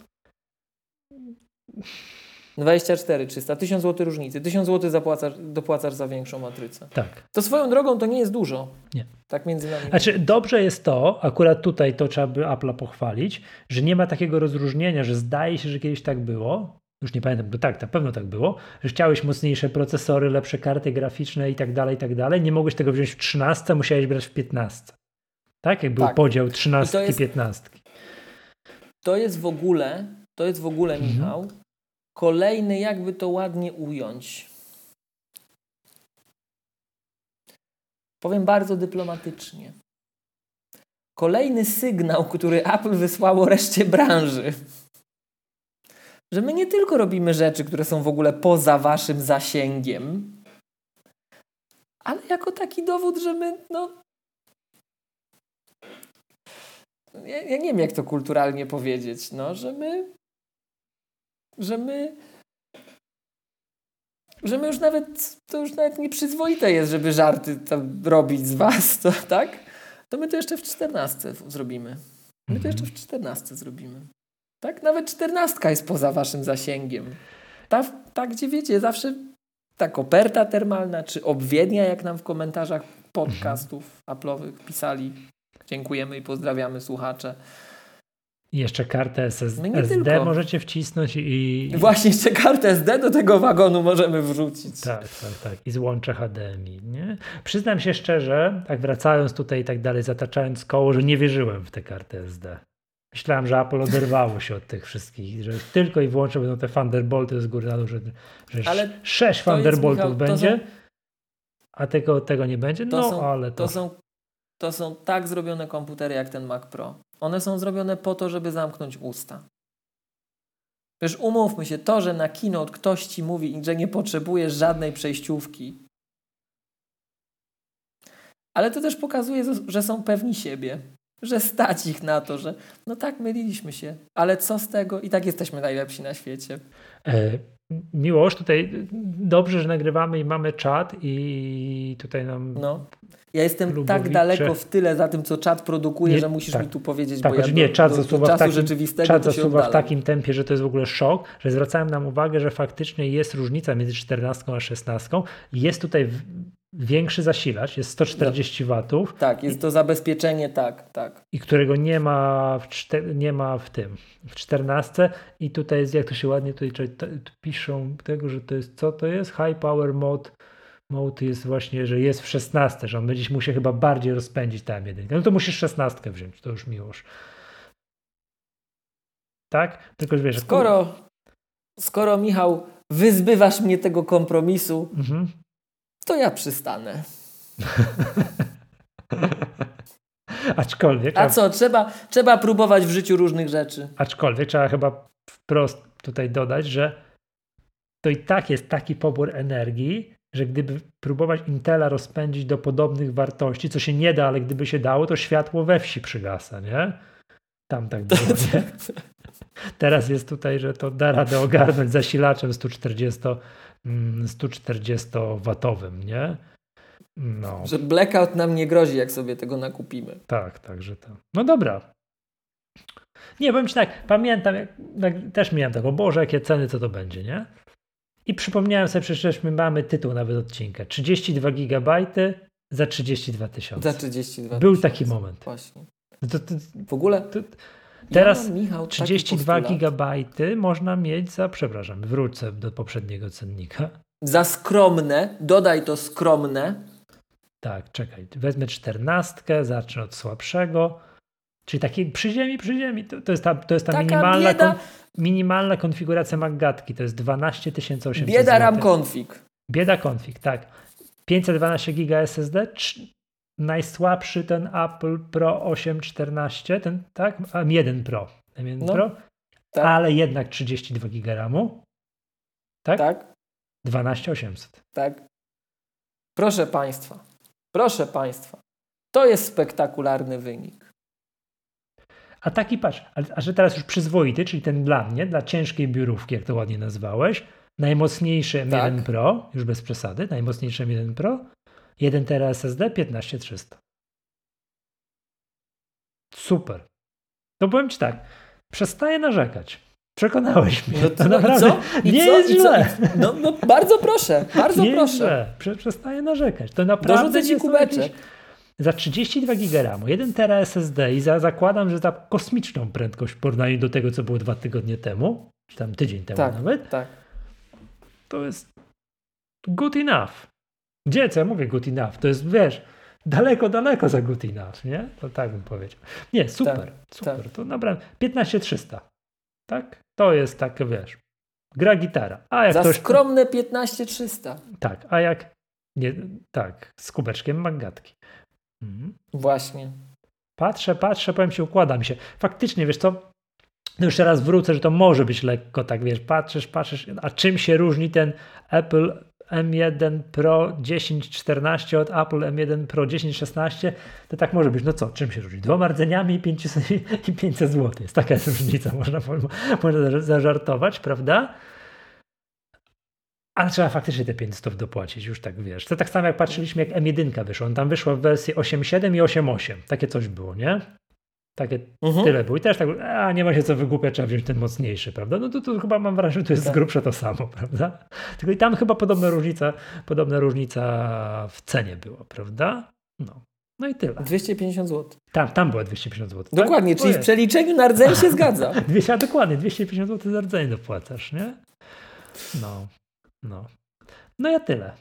24 300, 1000 zł różnicy. 1000 zł zapłacasz, dopłacasz za większą matrycę. Tak. To swoją drogą to nie jest dużo. Nie. Tak między nami. Znaczy, dobrze jest to, akurat tutaj to trzeba by Apple'a pochwalić, że nie ma takiego rozróżnienia, że zdaje się, że kiedyś tak było. Już nie pamiętam, bo tak, na pewno tak było, że chciałeś mocniejsze procesory, lepsze karty graficzne i tak dalej, i tak dalej. Nie mogłeś tego wziąć w 13, musiałeś brać w 15. Tak? Jak był tak. podział 13 i 15. To jest w ogóle, to jest w ogóle, mhm. Michał, Kolejny, jakby to ładnie ująć. Powiem bardzo dyplomatycznie. Kolejny sygnał, który Apple wysłało reszcie branży, że my nie tylko robimy rzeczy, które są w ogóle poza waszym zasięgiem, ale jako taki dowód, że my, no. Ja, ja nie wiem, jak to kulturalnie powiedzieć, no, że my że my że my już nawet, to już nawet nieprzyzwoite jest, żeby żarty robić z was, to, tak? To my to jeszcze w czternastce zrobimy. My to jeszcze w czternastce zrobimy. Tak? Nawet czternastka jest poza waszym zasięgiem. Ta, ta, gdzie wiecie, zawsze ta koperta termalna, czy obwiednia, jak nam w komentarzach podcastów Apple'owych pisali. Dziękujemy i pozdrawiamy słuchacze. I jeszcze kartę SSD no SD możecie wcisnąć i... Właśnie jeszcze kartę SD do tego wagonu możemy wrzucić. Tak, tak, tak. I złącze HDMI. Nie? Przyznam się szczerze, tak wracając tutaj i tak dalej, zataczając koło, że nie wierzyłem w tę kartę SD. Myślałem, że Apple oderwało się od tych wszystkich, że tylko i wyłącznie będą te Thunderbolty z góry na dół, że, że ale sześć Thunderboltów jest, Michał, będzie, są, a tego, tego nie będzie. No, są, ale to... To są, to są tak zrobione komputery jak ten Mac Pro. One są zrobione po to, żeby zamknąć usta. Wiesz, umówmy się, to, że na keynote ktoś ci mówi, że nie potrzebujesz żadnej przejściówki, ale to też pokazuje, że są pewni siebie, że stać ich na to, że no tak, myliliśmy się, ale co z tego? I tak jesteśmy najlepsi na świecie. Miłość, tutaj dobrze, że nagrywamy i mamy czat i tutaj nam no. Ja jestem tak daleko w tyle za tym, co czat produkuje, nie, że musisz tak, mi tu powiedzieć, tak, bo ja nie, czat do, zasuwa, do w takim, rzeczywistego czat zasuwa w takim tempie, że to jest w ogóle szok, że zwracałem nam uwagę, że faktycznie jest różnica między 14 a 16. Jest tutaj większy zasilacz, jest 140 no, watów. Tak, jest to zabezpieczenie, tak, tak. I którego nie ma w, czter, nie ma w tym, w 14 i tutaj jest, jak to się ładnie tutaj piszą tego, że to jest, co to jest? High Power Mode Mode jest właśnie, że jest w 16, że on będzie musiał chyba bardziej rozpędzić tam jedynkę. No to musisz 16 wziąć, to już miłość. Tak? Tylko wiesz, skoro, skoro Michał wyzbywasz mnie tego kompromisu, mhm. To ja przystanę. aczkolwiek. A co, trzeba, trzeba próbować w życiu różnych rzeczy. Aczkolwiek trzeba chyba wprost tutaj dodać, że to i tak jest taki pobór energii, że gdyby próbować Intela rozpędzić do podobnych wartości, co się nie da, ale gdyby się dało, to światło we wsi przygasa, nie? Tam tak było, nie? Teraz jest tutaj, że to da radę ogarnąć zasilaczem 140, 140 mm, watowym, nie? No. Że blackout nam nie grozi, jak sobie tego nakupimy. Tak, tak, że to. No dobra. Nie, powiem Ci tak, pamiętam, jak, tak, też miałem tak, o Boże, jakie ceny, co to będzie, nie? I przypomniałem sobie, przecież my mamy tytuł nawet odcinka. 32 GB za 32 tysiące. Za 32 Był taki moment. Właśnie. To, to, w ogóle to, teraz ja Michał, 32 GB można mieć za, przepraszam, wrócę do poprzedniego cennika. Za skromne, dodaj to skromne. Tak, czekaj, wezmę 14, zacznę od słabszego. Czyli taki przy ziemi, przy ziemi. To, to jest ta, to jest ta minimalna, kon, minimalna konfiguracja MacGatki. To jest 12 800 Bieda RAM config. Bieda config, tak. 512 GB SSD, najsłabszy ten Apple Pro 814, ten, tak? M1 Pro. M1 no, Pro, tak. ale jednak 32 GB RAMu. Tak? Tak. 12800. Tak. Proszę Państwa, proszę Państwa, to jest spektakularny wynik. A taki patrz, a, a że teraz już przyzwoity, czyli ten dla mnie, dla ciężkiej biurówki, jak to ładnie nazwałeś, najmocniejszy M1 tak. Pro, już bez przesady, najmocniejszy M1 Pro, 1 TB SSD, 15300. Super. To powiem Ci tak, przestaję narzekać. Przekonałeś mnie. No to, naprawdę nie co? jest źle. No, no, bardzo proszę, bardzo nie proszę. Jest źle. Prze przestaję narzekać. To naprawdę Dorzucę ci kubeczek. Jakieś... Za 32 GB, 1 TB SSD i za, zakładam, że za kosmiczną prędkość w porównaniu do tego, co było dwa tygodnie temu, czy tam tydzień temu tak, nawet, tak. to jest good enough. Gdzie, co ja mówię good enough? To jest, wiesz, daleko, daleko za good enough, nie? To tak bym powiedział. Nie, super, tak, super. Tak. To naprawdę 15300, tak? To jest tak, wiesz, gra gitara. A jak Za ktoś... skromne 15300. Tak, a jak nie, tak, z kubeczkiem magatki. Mhm. Właśnie. Patrzę, patrzę, powiem ci, układa mi się. Faktycznie, wiesz co, no jeszcze raz wrócę, że to może być lekko, tak wiesz, patrzysz, patrzysz, a czym się różni ten Apple M1 Pro 1014 od Apple M1 Pro 1016, to tak może być. No co, czym się różni? Dwoma rdzeniami i 500, i 500 zł. Jest taka różnica, można, można zażartować, prawda? Ale trzeba faktycznie te 500 dopłacić, już tak wiesz. To tak samo jak patrzyliśmy, jak M1 wyszło. On tam wyszła w wersji 8.7 i 8.8. Takie coś było, nie? Takie mhm. tyle było. I też tak, a nie ma się co wygłupiać, trzeba wziąć ten mocniejszy, prawda? No to, to chyba mam wrażenie, że to jest tak. grubsze to samo, prawda? Tylko i tam chyba podobna różnica, podobna różnica w cenie była, prawda? No. No i tyle. 250 zł. Tam, tam było 250 zł. Dokładnie, tak? czyli w przeliczeniu na rdzeń się zgadza. 200, a dokładnie, 250 zł za rdzeń dopłacasz, nie? No. No. No ja tyle.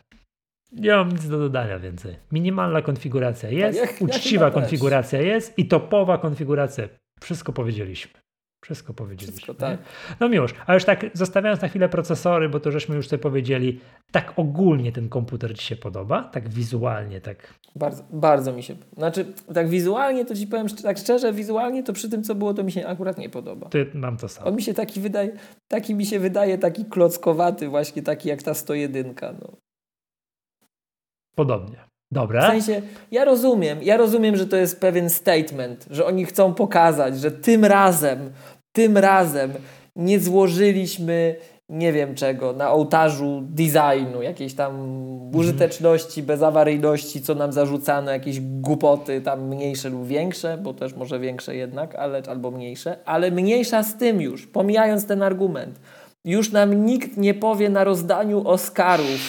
Nie mam nic do dodania więcej. Minimalna konfiguracja jest, jak, uczciwa jak konfiguracja jest i topowa konfiguracja. Wszystko powiedzieliśmy. Wszystko powiedzieliśmy. Wszystko, tak. No miłość, a już tak zostawiając na chwilę procesory, bo to żeśmy już sobie powiedzieli, tak ogólnie ten komputer Ci się podoba? Tak wizualnie, tak? Bardzo, bardzo mi się, znaczy tak wizualnie to Ci powiem tak szczerze, wizualnie to przy tym co było to mi się akurat nie podoba. Ty, mam to samo. On mi się taki wydaje, taki mi się wydaje taki klockowaty właśnie, taki jak ta 101. No. Podobnie. Dobra. W sensie, ja rozumiem, ja rozumiem, że to jest pewien statement, że oni chcą pokazać, że tym razem, tym razem nie złożyliśmy nie wiem czego, na ołtarzu designu, jakiejś tam mhm. użyteczności, bezawaryjności, co nam zarzucano, jakieś głupoty tam mniejsze lub większe, bo też może większe jednak, ale albo mniejsze, ale mniejsza z tym już, pomijając ten argument. Już nam nikt nie powie na rozdaniu Oscarów,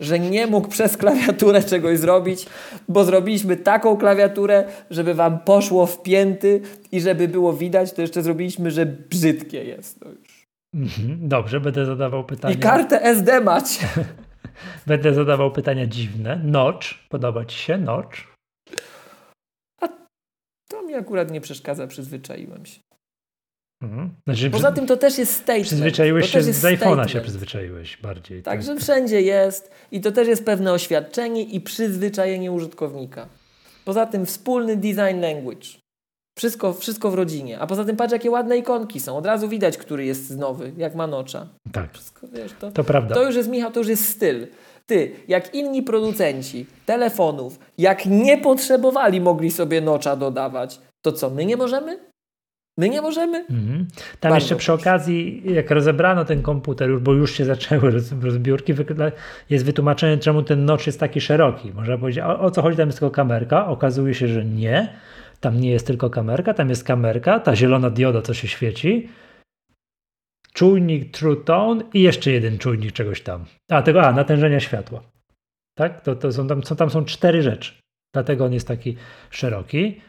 że nie mógł przez klawiaturę czegoś zrobić, bo zrobiliśmy taką klawiaturę, żeby wam poszło w pięty i żeby było widać, to jeszcze zrobiliśmy, że brzydkie jest to już. Mhm, dobrze, będę zadawał pytania. I kartę SD macie. będę zadawał pytania dziwne. Notch, podoba ci się Notch? A to mi akurat nie przeszkadza, przyzwyczaiłem się. Mhm. Znaczy, Poza tym to też jest statement. Przyzwyczaiłeś się z iPhone'a się przyzwyczaiłeś bardziej. Także tak. wszędzie jest i to też jest pewne oświadczenie i przyzwyczajenie użytkownika. Poza tym wspólny design language. Wszystko, wszystko w rodzinie. A poza tym patrz, jakie ładne ikonki są. Od razu widać, który jest nowy, jak ma nocza. Tak. Wszystko, wiesz, to, to prawda. To już jest, Michał, to już jest styl. Ty, jak inni producenci telefonów, jak nie potrzebowali, mogli sobie nocza dodawać, to co, my nie możemy? My nie możemy? Mhm. Tam Bardzo jeszcze przy okazji, jak rozebrano ten komputer, bo już się zaczęły rozbiórki, jest wytłumaczenie, czemu ten notch jest taki szeroki. Można powiedzieć, o, o co chodzi, tam jest tylko kamerka. Okazuje się, że nie. Tam nie jest tylko kamerka, tam jest kamerka, ta zielona dioda, co się świeci, czujnik True Tone i jeszcze jeden czujnik czegoś tam. A, tego, a, natężenia światła. Tak? To, to są, tam, są, tam są cztery rzeczy. Dlatego on jest taki szeroki.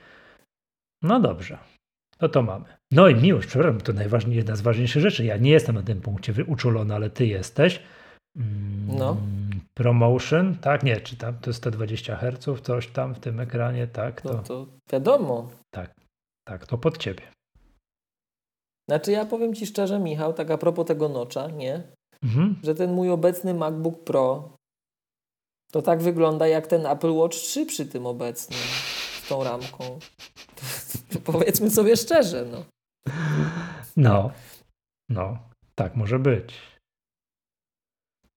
No dobrze. No to mamy. No i miłość, przepraszam, to najważniejsza, jedna z ważniejszych rzeczy. Ja nie jestem na tym punkcie uczulony, ale ty jesteś. Mm, no. Promotion, tak? Nie, czy tam to jest 120 Hz, coś tam w tym ekranie, tak? To, no to wiadomo. Tak, tak, to pod ciebie. Znaczy ja powiem ci szczerze, Michał, tak a propos tego nocza, nie? Mhm. Że ten mój obecny MacBook Pro to tak wygląda jak ten Apple Watch 3 przy tym obecnym, tą ramką. Powiedzmy sobie szczerze, no. No, no, tak może być.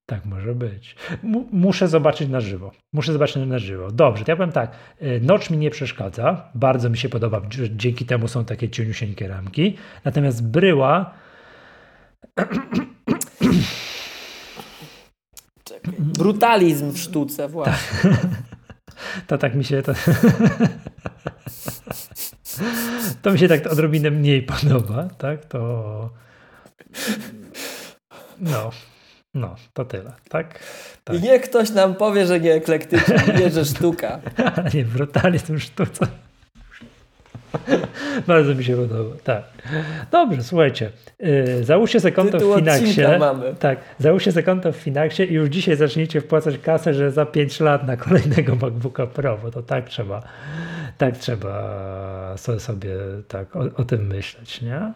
Tak może być. M muszę zobaczyć na żywo. Muszę zobaczyć na żywo. Dobrze, to ja powiem tak. Y, nocz mi nie przeszkadza. Bardzo mi się podoba, że dzięki temu są takie cieniusieńkie ramki. Natomiast bryła Brutalizm w sztuce, właśnie. To tak mi się to... to mi się tak odrobinę mniej podoba, tak? To no, no, to tyle, tak? tak. I niech ktoś nam powie, że nie eklektyczny, nie, że sztuka. nie, brutalizm sztuce. Bardzo mi się podoba. Tak. Dobrze, słuchajcie. Yy, załóżcie sobie konto Tytuł w Finaxie. Mamy. Tak, załóżcie sobie konto w Finaxie i już dzisiaj zacznijcie wpłacać kasę, że za 5 lat na kolejnego MacBooka Pro, bo to tak trzeba, tak trzeba sobie, tak o, o tym myśleć, nie?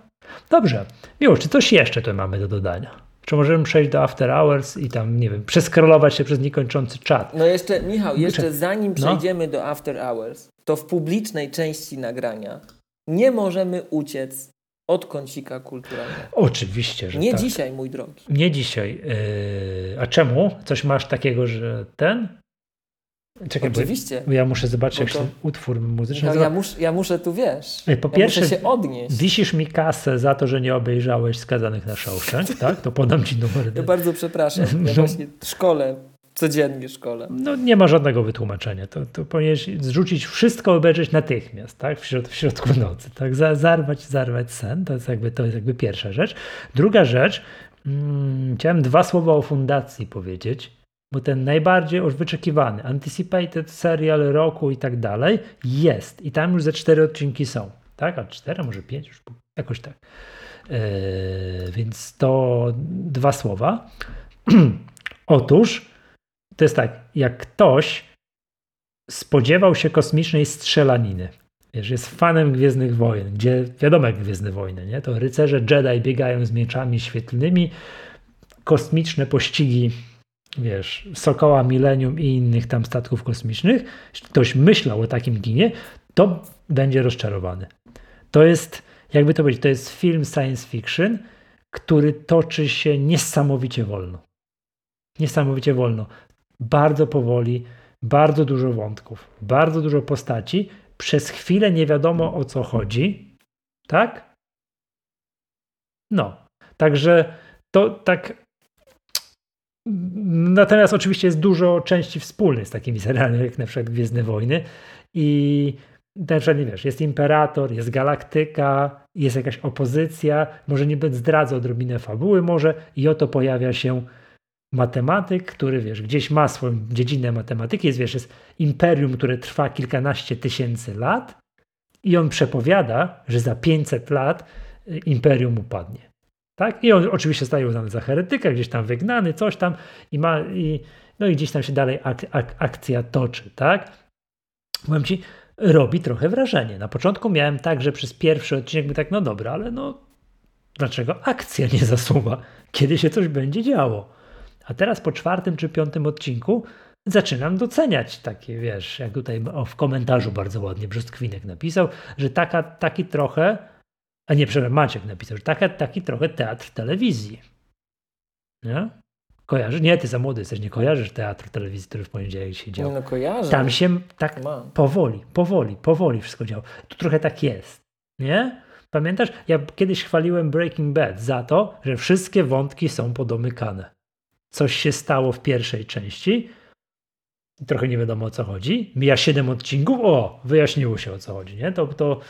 Dobrze. Już, czy coś jeszcze tu mamy do dodania? Czy możemy przejść do After Hours i tam, nie wiem, przeskrolować się przez niekończący czat? No jeszcze, Michał, jeszcze zanim no. przejdziemy no? do After Hours, to w publicznej części nagrania nie możemy uciec od kącika kulturalnego. Oczywiście, że Nie tak. dzisiaj, mój drogi. Nie dzisiaj. Yy, a czemu? Coś masz takiego, że ten? Czekaj, Oczywiście. Bo ja muszę zobaczyć, jak to... ten utwór muzyczny. No, ja, mus, ja muszę tu wiesz. Po ja pierwsze, muszę się odnieść. Wisisz mi kasę za to, że nie obejrzałeś skazanych na Shawshank, tak? To podam ci numer. Ja bardzo przepraszam. Ja no. właśnie szkole, codziennie szkole. No nie ma żadnego wytłumaczenia. To, to powinieneś zrzucić wszystko, obejrzeć natychmiast, tak? W, środ w środku nocy, tak? Zarwać, zarwać sen. To jest jakby, to jest jakby pierwsza rzecz. Druga rzecz, hmm, chciałem dwa słowa o fundacji powiedzieć bo ten najbardziej już wyczekiwany, anticipated serial roku i tak dalej jest. I tam już ze cztery odcinki są. Tak? A cztery, może pięć, już jakoś tak. Yy, więc to dwa słowa. Otóż to jest tak, jak ktoś spodziewał się kosmicznej strzelaniny, wiesz, jest fanem Gwiezdnych Wojen, gdzie wiadomo jak Gwiezdne Wojny, nie? to rycerze Jedi biegają z mieczami świetlnymi, kosmiczne pościgi wiesz, Sokoła Millennium i innych tam statków kosmicznych, jeśli ktoś myślał o takim ginie, to będzie rozczarowany. To jest, jakby to powiedzieć, to jest film science fiction, który toczy się niesamowicie wolno. Niesamowicie wolno. Bardzo powoli, bardzo dużo wątków, bardzo dużo postaci. Przez chwilę nie wiadomo o co chodzi. Tak? No. Także to tak Natomiast oczywiście jest dużo części wspólnych z takimi serialami, jak na przykład Gwiezdne Wojny i na przykład, nie wiesz, jest Imperator, jest Galaktyka, jest jakaś opozycja, może nie będę zdradzał odrobinę fabuły może i oto pojawia się matematyk, który wiesz, gdzieś ma swoją dziedzinę matematyki, jest wiesz, jest imperium, które trwa kilkanaście tysięcy lat i on przepowiada, że za 500 lat y, imperium upadnie. Tak? I on oczywiście staje uznany za heretyka, gdzieś tam wygnany, coś tam i ma, i, no i gdzieś tam się dalej ak, ak, akcja toczy, tak? Powiem ci, robi trochę wrażenie. Na początku miałem tak, że przez pierwszy odcinek by tak, no dobra, ale no dlaczego akcja nie zasuwa? Kiedy się coś będzie działo? A teraz po czwartym czy piątym odcinku zaczynam doceniać takie, wiesz, jak tutaj w komentarzu bardzo ładnie Brzostwinek napisał, że taka, taki trochę a nie, przepraszam, Maciek napisał, że taka, taki trochę teatr telewizji. Nie? Kojarzysz? Nie, ty za młody jesteś, nie kojarzysz teatru telewizji, który w poniedziałek się działo. No kojarzę. Tam się tak Mam. powoli, powoli, powoli wszystko działo. Tu trochę tak jest. Nie? Pamiętasz? Ja kiedyś chwaliłem Breaking Bad za to, że wszystkie wątki są podomykane. Coś się stało w pierwszej części, trochę nie wiadomo o co chodzi. Mija siedem odcinków, o, wyjaśniło się o co chodzi, nie? To, to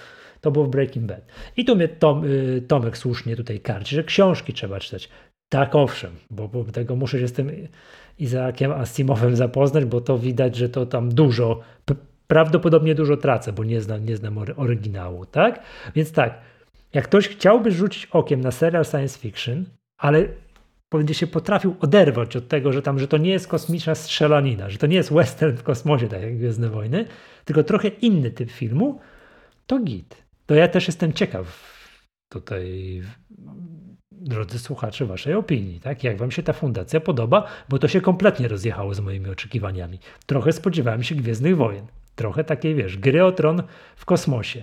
to było w Breaking Bad. I tu mnie Tom, y, Tomek słusznie tutaj karci, że książki trzeba czytać. Tak, owszem, bo, bo tego muszę się z tym Izaakiem Asimowem zapoznać, bo to widać, że to tam dużo, prawdopodobnie dużo tracę, bo nie znam, nie znam oryginału, tak? Więc tak, jak ktoś chciałby rzucić okiem na serial science fiction, ale będzie się potrafił oderwać od tego, że tam, że to nie jest kosmiczna strzelanina, że to nie jest western w kosmosie, tak jak Gwiezdne Wojny, tylko trochę inny typ filmu, to git to ja też jestem ciekaw tutaj, drodzy słuchacze, waszej opinii. Tak? Jak wam się ta fundacja podoba? Bo to się kompletnie rozjechało z moimi oczekiwaniami. Trochę spodziewałem się Gwiezdnych Wojen. Trochę takiej, wiesz, gry o tron w kosmosie.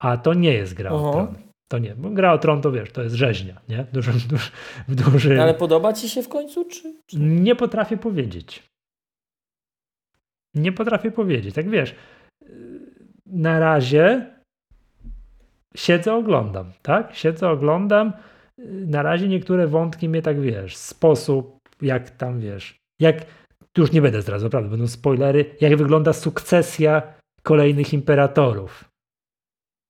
A to nie jest gra Oho. o tron. To nie, bo gra o tron to wiesz, to jest rzeźnia, nie? Duży, duży, duży... Ale podoba ci się w końcu, czy, czy... Nie potrafię powiedzieć. Nie potrafię powiedzieć. Tak wiesz, na razie siedzę, oglądam, tak? Siedzę, oglądam. Na razie niektóre wątki mnie tak wiesz, sposób, jak tam wiesz, Jak, już nie będę zdradzał, naprawdę, będą spoilery, jak wygląda sukcesja kolejnych imperatorów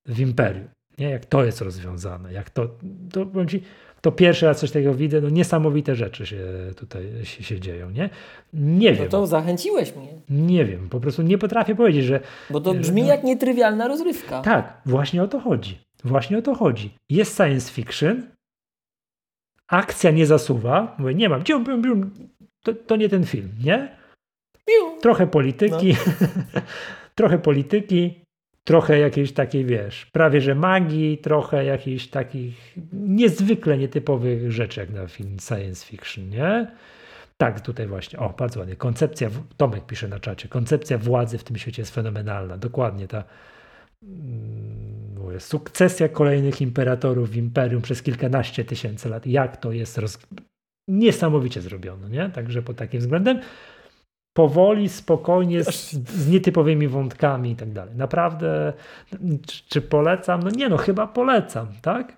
w imperium. Nie? Jak to jest rozwiązane, jak to, to ci, to pierwszy raz coś takiego widzę, no niesamowite rzeczy się tutaj się, się dzieją, nie? Nie no wiem. No to zachęciłeś mnie. Nie wiem, po prostu nie potrafię powiedzieć, że... Bo to brzmi no, jak nietrywialna rozrywka. Tak, właśnie o to chodzi. Właśnie o to chodzi. Jest science fiction, akcja nie zasuwa, mówię, nie mam, to, to nie ten film, nie? Trochę polityki, no. trochę polityki, trochę jakiejś takiej, wiesz, prawie że magii, trochę jakichś takich niezwykle nietypowych rzeczy, jak na film science fiction, nie? Tak, tutaj właśnie, o, bardzo ładnie, koncepcja, Tomek pisze na czacie, koncepcja władzy w tym świecie jest fenomenalna, dokładnie, ta mówię, sukcesja kolejnych imperatorów w imperium przez kilkanaście tysięcy lat, jak to jest roz... niesamowicie zrobione, nie? Także pod takim względem powoli, spokojnie, z, z nietypowymi wątkami i tak dalej. Naprawdę, czy, czy, polecam? No nie, no chyba polecam, tak?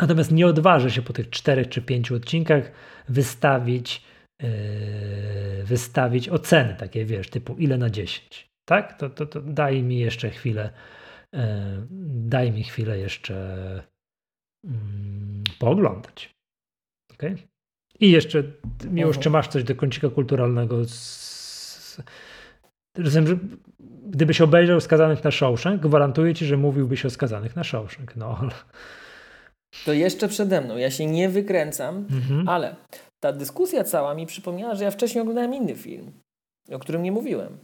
Natomiast nie odważę się po tych czterech czy pięciu odcinkach wystawić, yy, wystawić oceny takie, wiesz, typu ile na 10, tak? To, to, to daj mi jeszcze chwilę, yy, daj mi chwilę jeszcze yy, pooglądać. Okay? I jeszcze, Miłosz, czy masz coś do kącika kulturalnego? Z... Rozumiem, że gdybyś obejrzał Skazanych na Shawshank, gwarantuję ci, że mówiłbyś o Skazanych na Shawshank. No. To jeszcze przede mną. Ja się nie wykręcam, mhm. ale ta dyskusja cała mi przypomniała, że ja wcześniej oglądałem inny film, o którym nie mówiłem.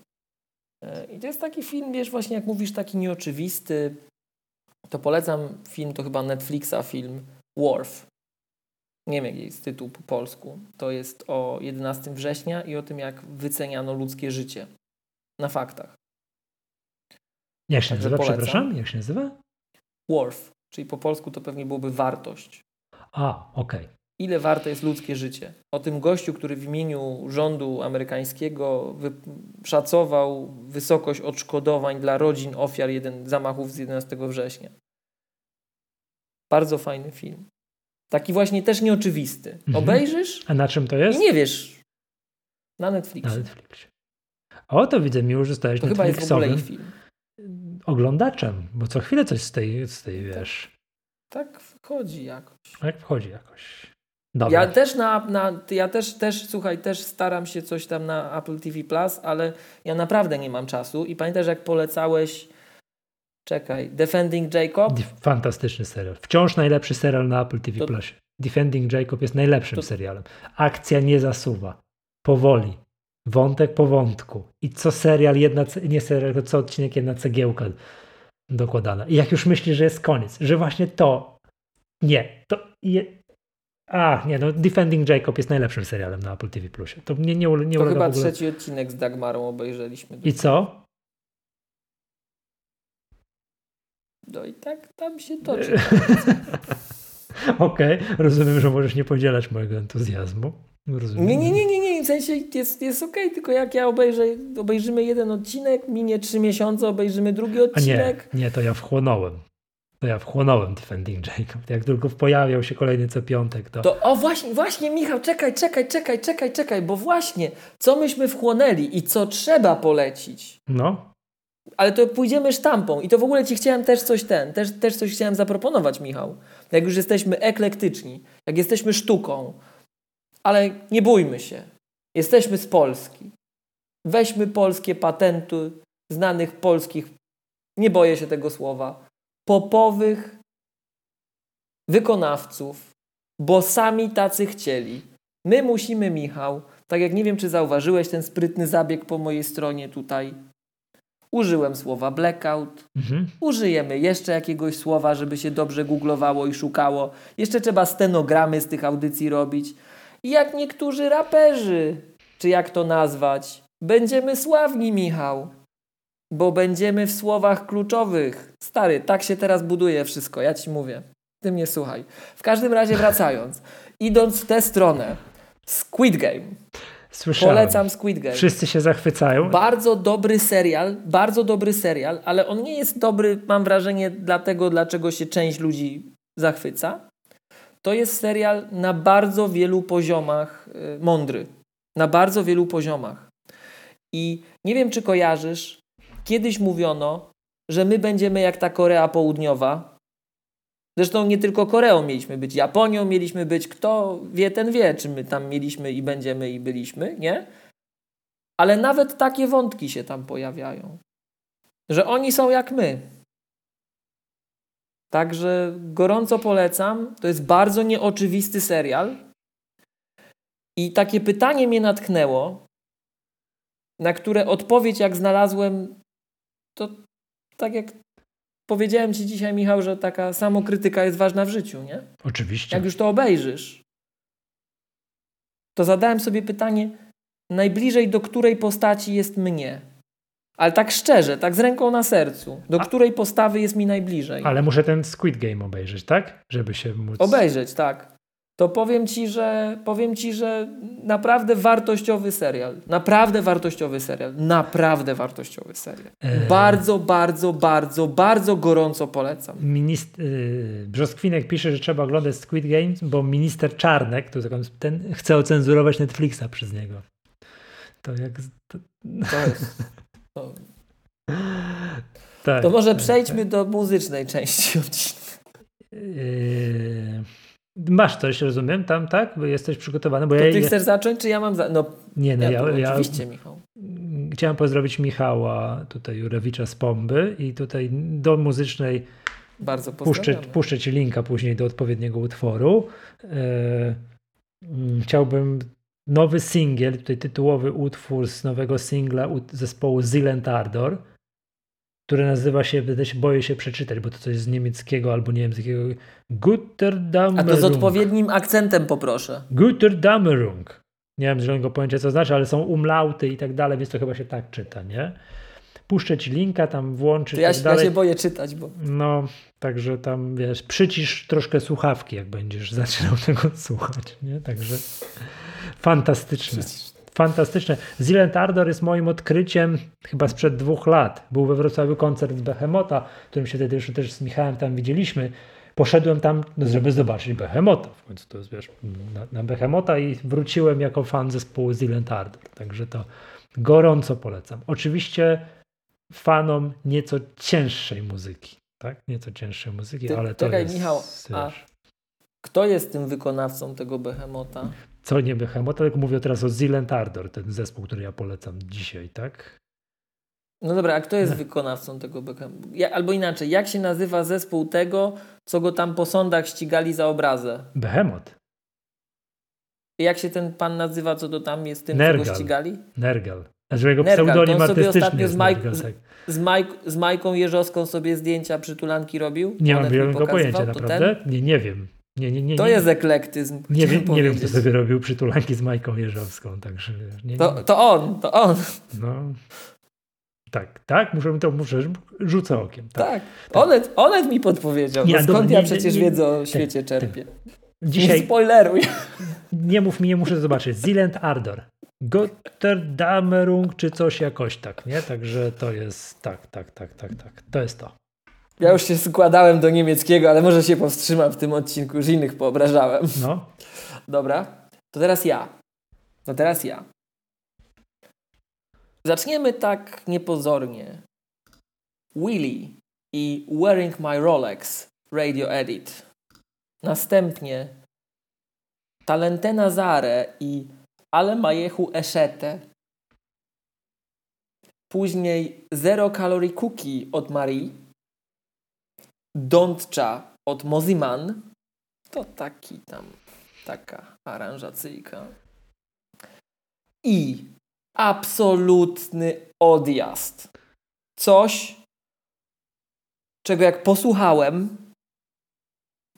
E, I to jest taki film, wiesz, właśnie jak mówisz, taki nieoczywisty. To polecam film, to chyba Netflixa film Worf nie wiem jaki jest tytuł po polsku, to jest o 11 września i o tym, jak wyceniano ludzkie życie na faktach. Jak się nazywa, przepraszam? Jak się nazywa? Worth, czyli po polsku to pewnie byłoby wartość. A, okej. Okay. Ile warte jest ludzkie życie? O tym gościu, który w imieniu rządu amerykańskiego szacował wysokość odszkodowań dla rodzin ofiar jeden, zamachów z 11 września. Bardzo fajny film. Taki właśnie też nieoczywisty. Mhm. Obejrzysz? A na czym to jest? I nie wiesz. Na Netflixie. Na Netflixie. O, to widzę miło, że stałeś to chyba film. oglądaczem, bo co chwilę coś z tej, z tej wiesz. Tak wchodzi jakoś. Tak wchodzi jakoś. Dobra. Ja też na, na, ja też, też, słuchaj, też staram się coś tam na Apple TV Plus, ale ja naprawdę nie mam czasu i pamiętasz jak polecałeś Czekaj, Defending Jacob? Fantastyczny serial. Wciąż najlepszy serial na Apple TV+. To... Plus. Defending Jacob jest najlepszym to... serialem. Akcja nie zasuwa. Powoli. Wątek po wątku. I co serial, jedna, nie serial, tylko co odcinek, jedna cegiełka dokładana. I jak już myślisz, że jest koniec, że właśnie to, nie, to je, a, nie, no Defending Jacob jest najlepszym serialem na Apple TV+. Plusie. To nie, nie, nie To chyba trzeci odcinek z Dagmarą obejrzeliśmy. I co? No i tak tam się toczy. Okej, okay. rozumiem, że możesz nie podzielać mojego entuzjazmu. Rozumiem. Nie, nie, nie, nie, nie, w sensie jest, jest okej, okay, tylko jak ja obejrzę, obejrzymy jeden odcinek, minie trzy miesiące, obejrzymy drugi odcinek. A nie, nie, to ja wchłonąłem. To ja wchłonąłem Defending Jacob. Jak tylko pojawiał się kolejny co piątek, to... to... O właśnie, właśnie Michał, czekaj, czekaj, czekaj, czekaj, czekaj, bo właśnie, co myśmy wchłonęli i co trzeba polecić. No ale to pójdziemy sztampą i to w ogóle ci chciałem też coś ten, też, też coś chciałem zaproponować, Michał. Jak już jesteśmy eklektyczni, jak jesteśmy sztuką, ale nie bójmy się. Jesteśmy z Polski. Weźmy polskie patenty znanych polskich, nie boję się tego słowa, popowych wykonawców, bo sami tacy chcieli. My musimy, Michał, tak jak nie wiem, czy zauważyłeś ten sprytny zabieg po mojej stronie tutaj, Użyłem słowa blackout. Mhm. Użyjemy jeszcze jakiegoś słowa, żeby się dobrze googlowało i szukało. Jeszcze trzeba stenogramy z tych audycji robić. I jak niektórzy raperzy, czy jak to nazwać, będziemy sławni, Michał. Bo będziemy w słowach kluczowych. Stary, tak się teraz buduje wszystko, ja ci mówię. Ty mnie słuchaj. W każdym razie wracając, idąc w tę stronę, Squid Game. Słyszałem. Polecam Squid Game. Wszyscy się zachwycają. Bardzo dobry serial, bardzo dobry serial, ale on nie jest dobry, mam wrażenie, dlatego, dlaczego się część ludzi zachwyca. To jest serial na bardzo wielu poziomach y, mądry. Na bardzo wielu poziomach. I nie wiem, czy kojarzysz, kiedyś mówiono, że my będziemy jak ta Korea Południowa. Zresztą nie tylko Koreą mieliśmy być, Japonią mieliśmy być. Kto wie, ten wie, czy my tam mieliśmy i będziemy i byliśmy, nie? Ale nawet takie wątki się tam pojawiają. Że oni są jak my. Także gorąco polecam. To jest bardzo nieoczywisty serial. I takie pytanie mnie natknęło, na które odpowiedź, jak znalazłem, to tak jak powiedziałem Ci dzisiaj, Michał, że taka samokrytyka jest ważna w życiu, nie? Oczywiście. Jak już to obejrzysz, to zadałem sobie pytanie, najbliżej do której postaci jest mnie? Ale tak szczerze, tak z ręką na sercu. Do A... której postawy jest mi najbliżej? Ale muszę ten Squid Game obejrzeć, tak? Żeby się móc... Obejrzeć, tak to powiem ci, że powiem ci, że naprawdę wartościowy serial. Naprawdę wartościowy serial. Naprawdę wartościowy serial. Eee. Bardzo, bardzo, bardzo, bardzo gorąco polecam. Minist- yy, Brzoskwinek pisze, że trzeba oglądać Squid Games, bo minister Czarnek, to ten chce ocenzurować Netflixa przez niego. To jak... To, to jest... To... Tak, to może tak, przejdźmy tak. do muzycznej części odcinka. Yy... Masz coś, rozumiem, tam, tak? Bo jesteś przygotowany. Bo to ja, ty chcesz zacząć, czy ja mam za... No, nie, no ja, ja, Oczywiście, Michał. Chciałem pozdrowić Michała, tutaj Jurewicza z Pomby i tutaj do muzycznej bardzo puszczę, puszczę ci linka później do odpowiedniego utworu. E, mm, chciałbym nowy singiel, tutaj tytułowy utwór z nowego singla zespołu Zilent Ardor które nazywa się, boję się przeczytać, bo to coś z niemieckiego albo niemieckiego. Gutterdammerung. A to z odpowiednim akcentem poproszę. Gutterdammerung. Nie mam zielonego pojęcia, co znaczy, ale są umlauty i tak dalej, więc to chyba się tak czyta, nie? Puszczę ci linka, tam włączyć. Ja, tak dalej. ja się boję czytać, bo. No, także tam wiesz, przycisz troszkę słuchawki, jak będziesz zaczynał tego słuchać, nie? Także fantastyczne. Przycisz fantastyczne. Zilent Ardor jest moim odkryciem chyba sprzed dwóch lat. Był we Wrocławiu koncert Behemota, którym się wtedy już też z Michałem tam widzieliśmy. Poszedłem tam, no, żeby zobaczyć Behemota. W końcu to jest, wiesz, na, na Behemota i wróciłem jako fan zespołu Zilent Ardor. Także to gorąco polecam. Oczywiście fanom nieco cięższej muzyki. Tak? Nieco cięższej muzyki, Ty, ale to czekaj, jest... Michał, a kto jest tym wykonawcą tego Behemota? Co nie Behemoth, tylko mówię teraz o Zilent Ardor, ten zespół, który ja polecam dzisiaj, tak? No dobra, a kto jest no. wykonawcą tego Behemoth? Albo inaczej, jak się nazywa zespół tego, co go tam po sądach ścigali za obrazę? Behemoth. Jak się ten pan nazywa, co to tam jest tym, Nergal. co go ścigali? Nergal. Znaczy jego Nergal. pseudonim artystyczny z, Mike, Nergal, tak. z, Mike, z Majką Jeżowską sobie zdjęcia przytulanki robił? Nie mam zielonego pojęcia, naprawdę? Nie, nie wiem. Nie, nie, nie, to jest eklektyzm. Nie, wiem, nie wiem, kto sobie robił przytulanki z Majką Jeżowską, także... Nie, to, to on, to on. No, tak, tak, muszę, to muszę, rzucę okiem. Tak, tak. tak. Onet, Onet mi podpowiedział, nie, no skąd nie, ja przecież wiedzę o świecie czerpię. Dzisiaj, nie spoileruj. Nie mów mi, nie muszę zobaczyć. Zilent Ardor. Gotterdamerung czy coś jakoś tak, nie? Także to jest, tak, tak, tak, tak, tak. To jest to. Ja już się składałem do niemieckiego, ale może się powstrzymam w tym odcinku, już innych poobrażałem. No. Dobra, to teraz ja. To teraz ja. Zaczniemy tak niepozornie. Willy i Wearing My Rolex Radio Edit. Następnie Talentena Zare i Ale Majechu Eszete. Później Zero Calorie Cookie od Marii Dątcza od Moziman. To taki tam, taka aranżacyjka. I absolutny odjazd. Coś, czego jak posłuchałem,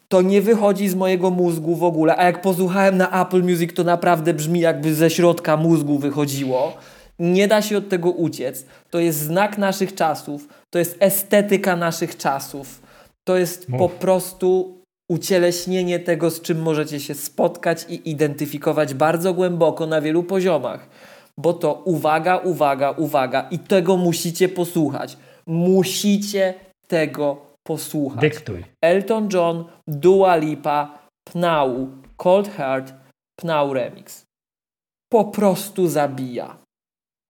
to nie wychodzi z mojego mózgu w ogóle. A jak posłuchałem na Apple Music, to naprawdę brzmi jakby ze środka mózgu wychodziło. Nie da się od tego uciec. To jest znak naszych czasów. To jest estetyka naszych czasów. To jest Mów. po prostu ucieleśnienie tego, z czym możecie się spotkać i identyfikować bardzo głęboko na wielu poziomach. Bo to uwaga, uwaga, uwaga i tego musicie posłuchać. Musicie tego posłuchać. Dyktuj. Elton John, Dua Lipa, Pnau, Cold Heart, Pnau Remix. po prostu zabija.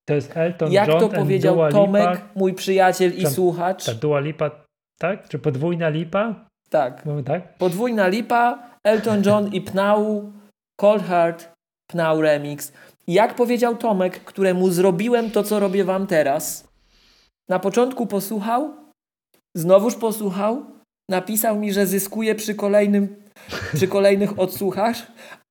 To jest Elton Jak John to powiedział Tomek, mój przyjaciel i słuchacz. Ta Dua Lipa, tak? Czy podwójna lipa? Tak. Mamy tak? Podwójna lipa, Elton John i Pnau, Cold Heart, Pnau Remix. Jak powiedział Tomek, któremu zrobiłem to, co robię wam teraz. Na początku posłuchał, znowuż posłuchał, napisał mi, że zyskuje przy kolejnym, przy kolejnych odsłuchach,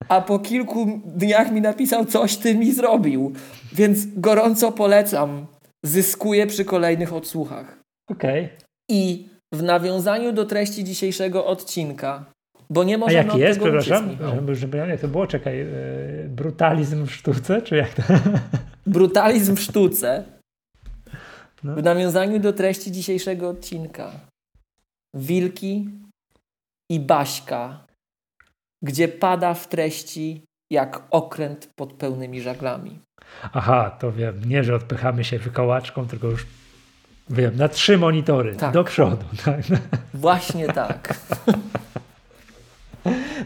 a po kilku dniach mi napisał, coś ty mi zrobił. Więc gorąco polecam. Zyskuje przy kolejnych odsłuchach. Okej. I w nawiązaniu do treści dzisiejszego odcinka, bo nie A możemy jaki od jest, tego przepraszam? Żeby, żeby, jak to było? Czekaj, yy, brutalizm w sztuce, czy jak to? Brutalizm w sztuce. No. W nawiązaniu do treści dzisiejszego odcinka. Wilki i Baśka, gdzie pada w treści jak okręt pod pełnymi żaglami. Aha, to wiem, nie, że odpychamy się wykołaczką, tylko już wiem, na trzy monitory, Tak. do przodu. Tak? Właśnie tak.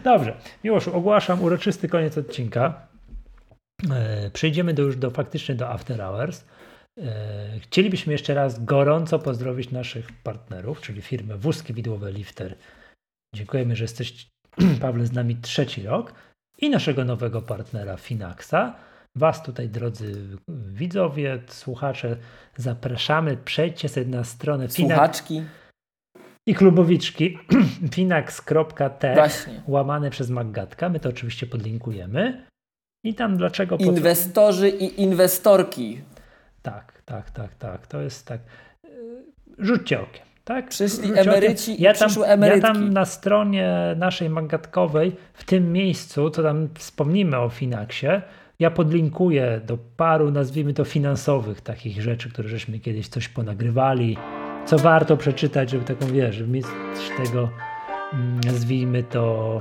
Dobrze, Miłoszu, ogłaszam uroczysty koniec odcinka. E, przejdziemy do, już do faktycznie do After Hours. E, chcielibyśmy jeszcze raz gorąco pozdrowić naszych partnerów, czyli firmę Wózki Widłowe Lifter. Dziękujemy, że jesteś, Pawle, z nami trzeci rok. I naszego nowego partnera Finaxa. Was tutaj, drodzy widzowie, słuchacze, zapraszamy. Przejdźcie sobie na stronę Słuchaczki. i klubowiczki finax.tech Właśnie. łamane przez Maggatka. My to oczywiście podlinkujemy. I tam dlaczego... po co- Inwestorzy i inwestorki. Tak, tak, tak, tak. To jest tak. Rzućcie okiem. Tak? Przyszli emeryci okiem. ja tam, przyszłe Ja emerytki. tam na stronie naszej Maggatkowej, w tym miejscu, co tam wspomnimy o Finaxie, ja podlinkuję do paru, nazwijmy to finansowych takich rzeczy, które żeśmy kiedyś coś ponagrywali, co warto przeczytać, żeby taką, wiesz, żeby mieć tego, mm, nazwijmy to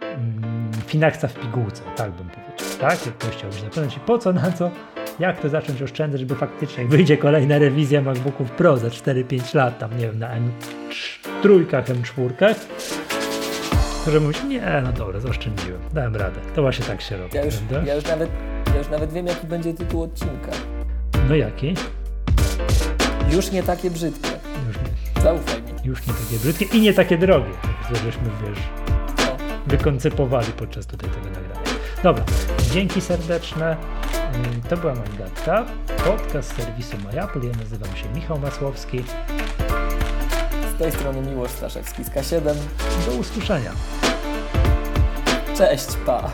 mm, Finaxa w pigułce, tak bym powiedział, tak? Jak ktoś chciałby się zapytać, po co, na co, jak to zacząć oszczędzać, żeby faktycznie, jak wyjdzie kolejna rewizja MacBooków Pro za 4-5 lat, tam nie wiem, na M3, M4, żeby mówić, nie, no dobra, zaoszczędziłem, dałem radę. To właśnie tak się robi, Ja już, ja, już nawet, ja już nawet wiem, jaki będzie tytuł odcinka. No jaki? Już nie takie brzydkie. Już nie, Zaufaj mi. już nie takie brzydkie i nie takie drogie, jak żeśmy, wiesz, No. wykoncypowali podczas tutaj tego nagrania. Dobra, dzięki serdeczne. Ym, To była Mangatka, podcast serwisu MyApple. Ja nazywam się Michał Masłowski. Z tej strony Miłosz Staszewski z K7. Do usłyszenia. Cześć, pa!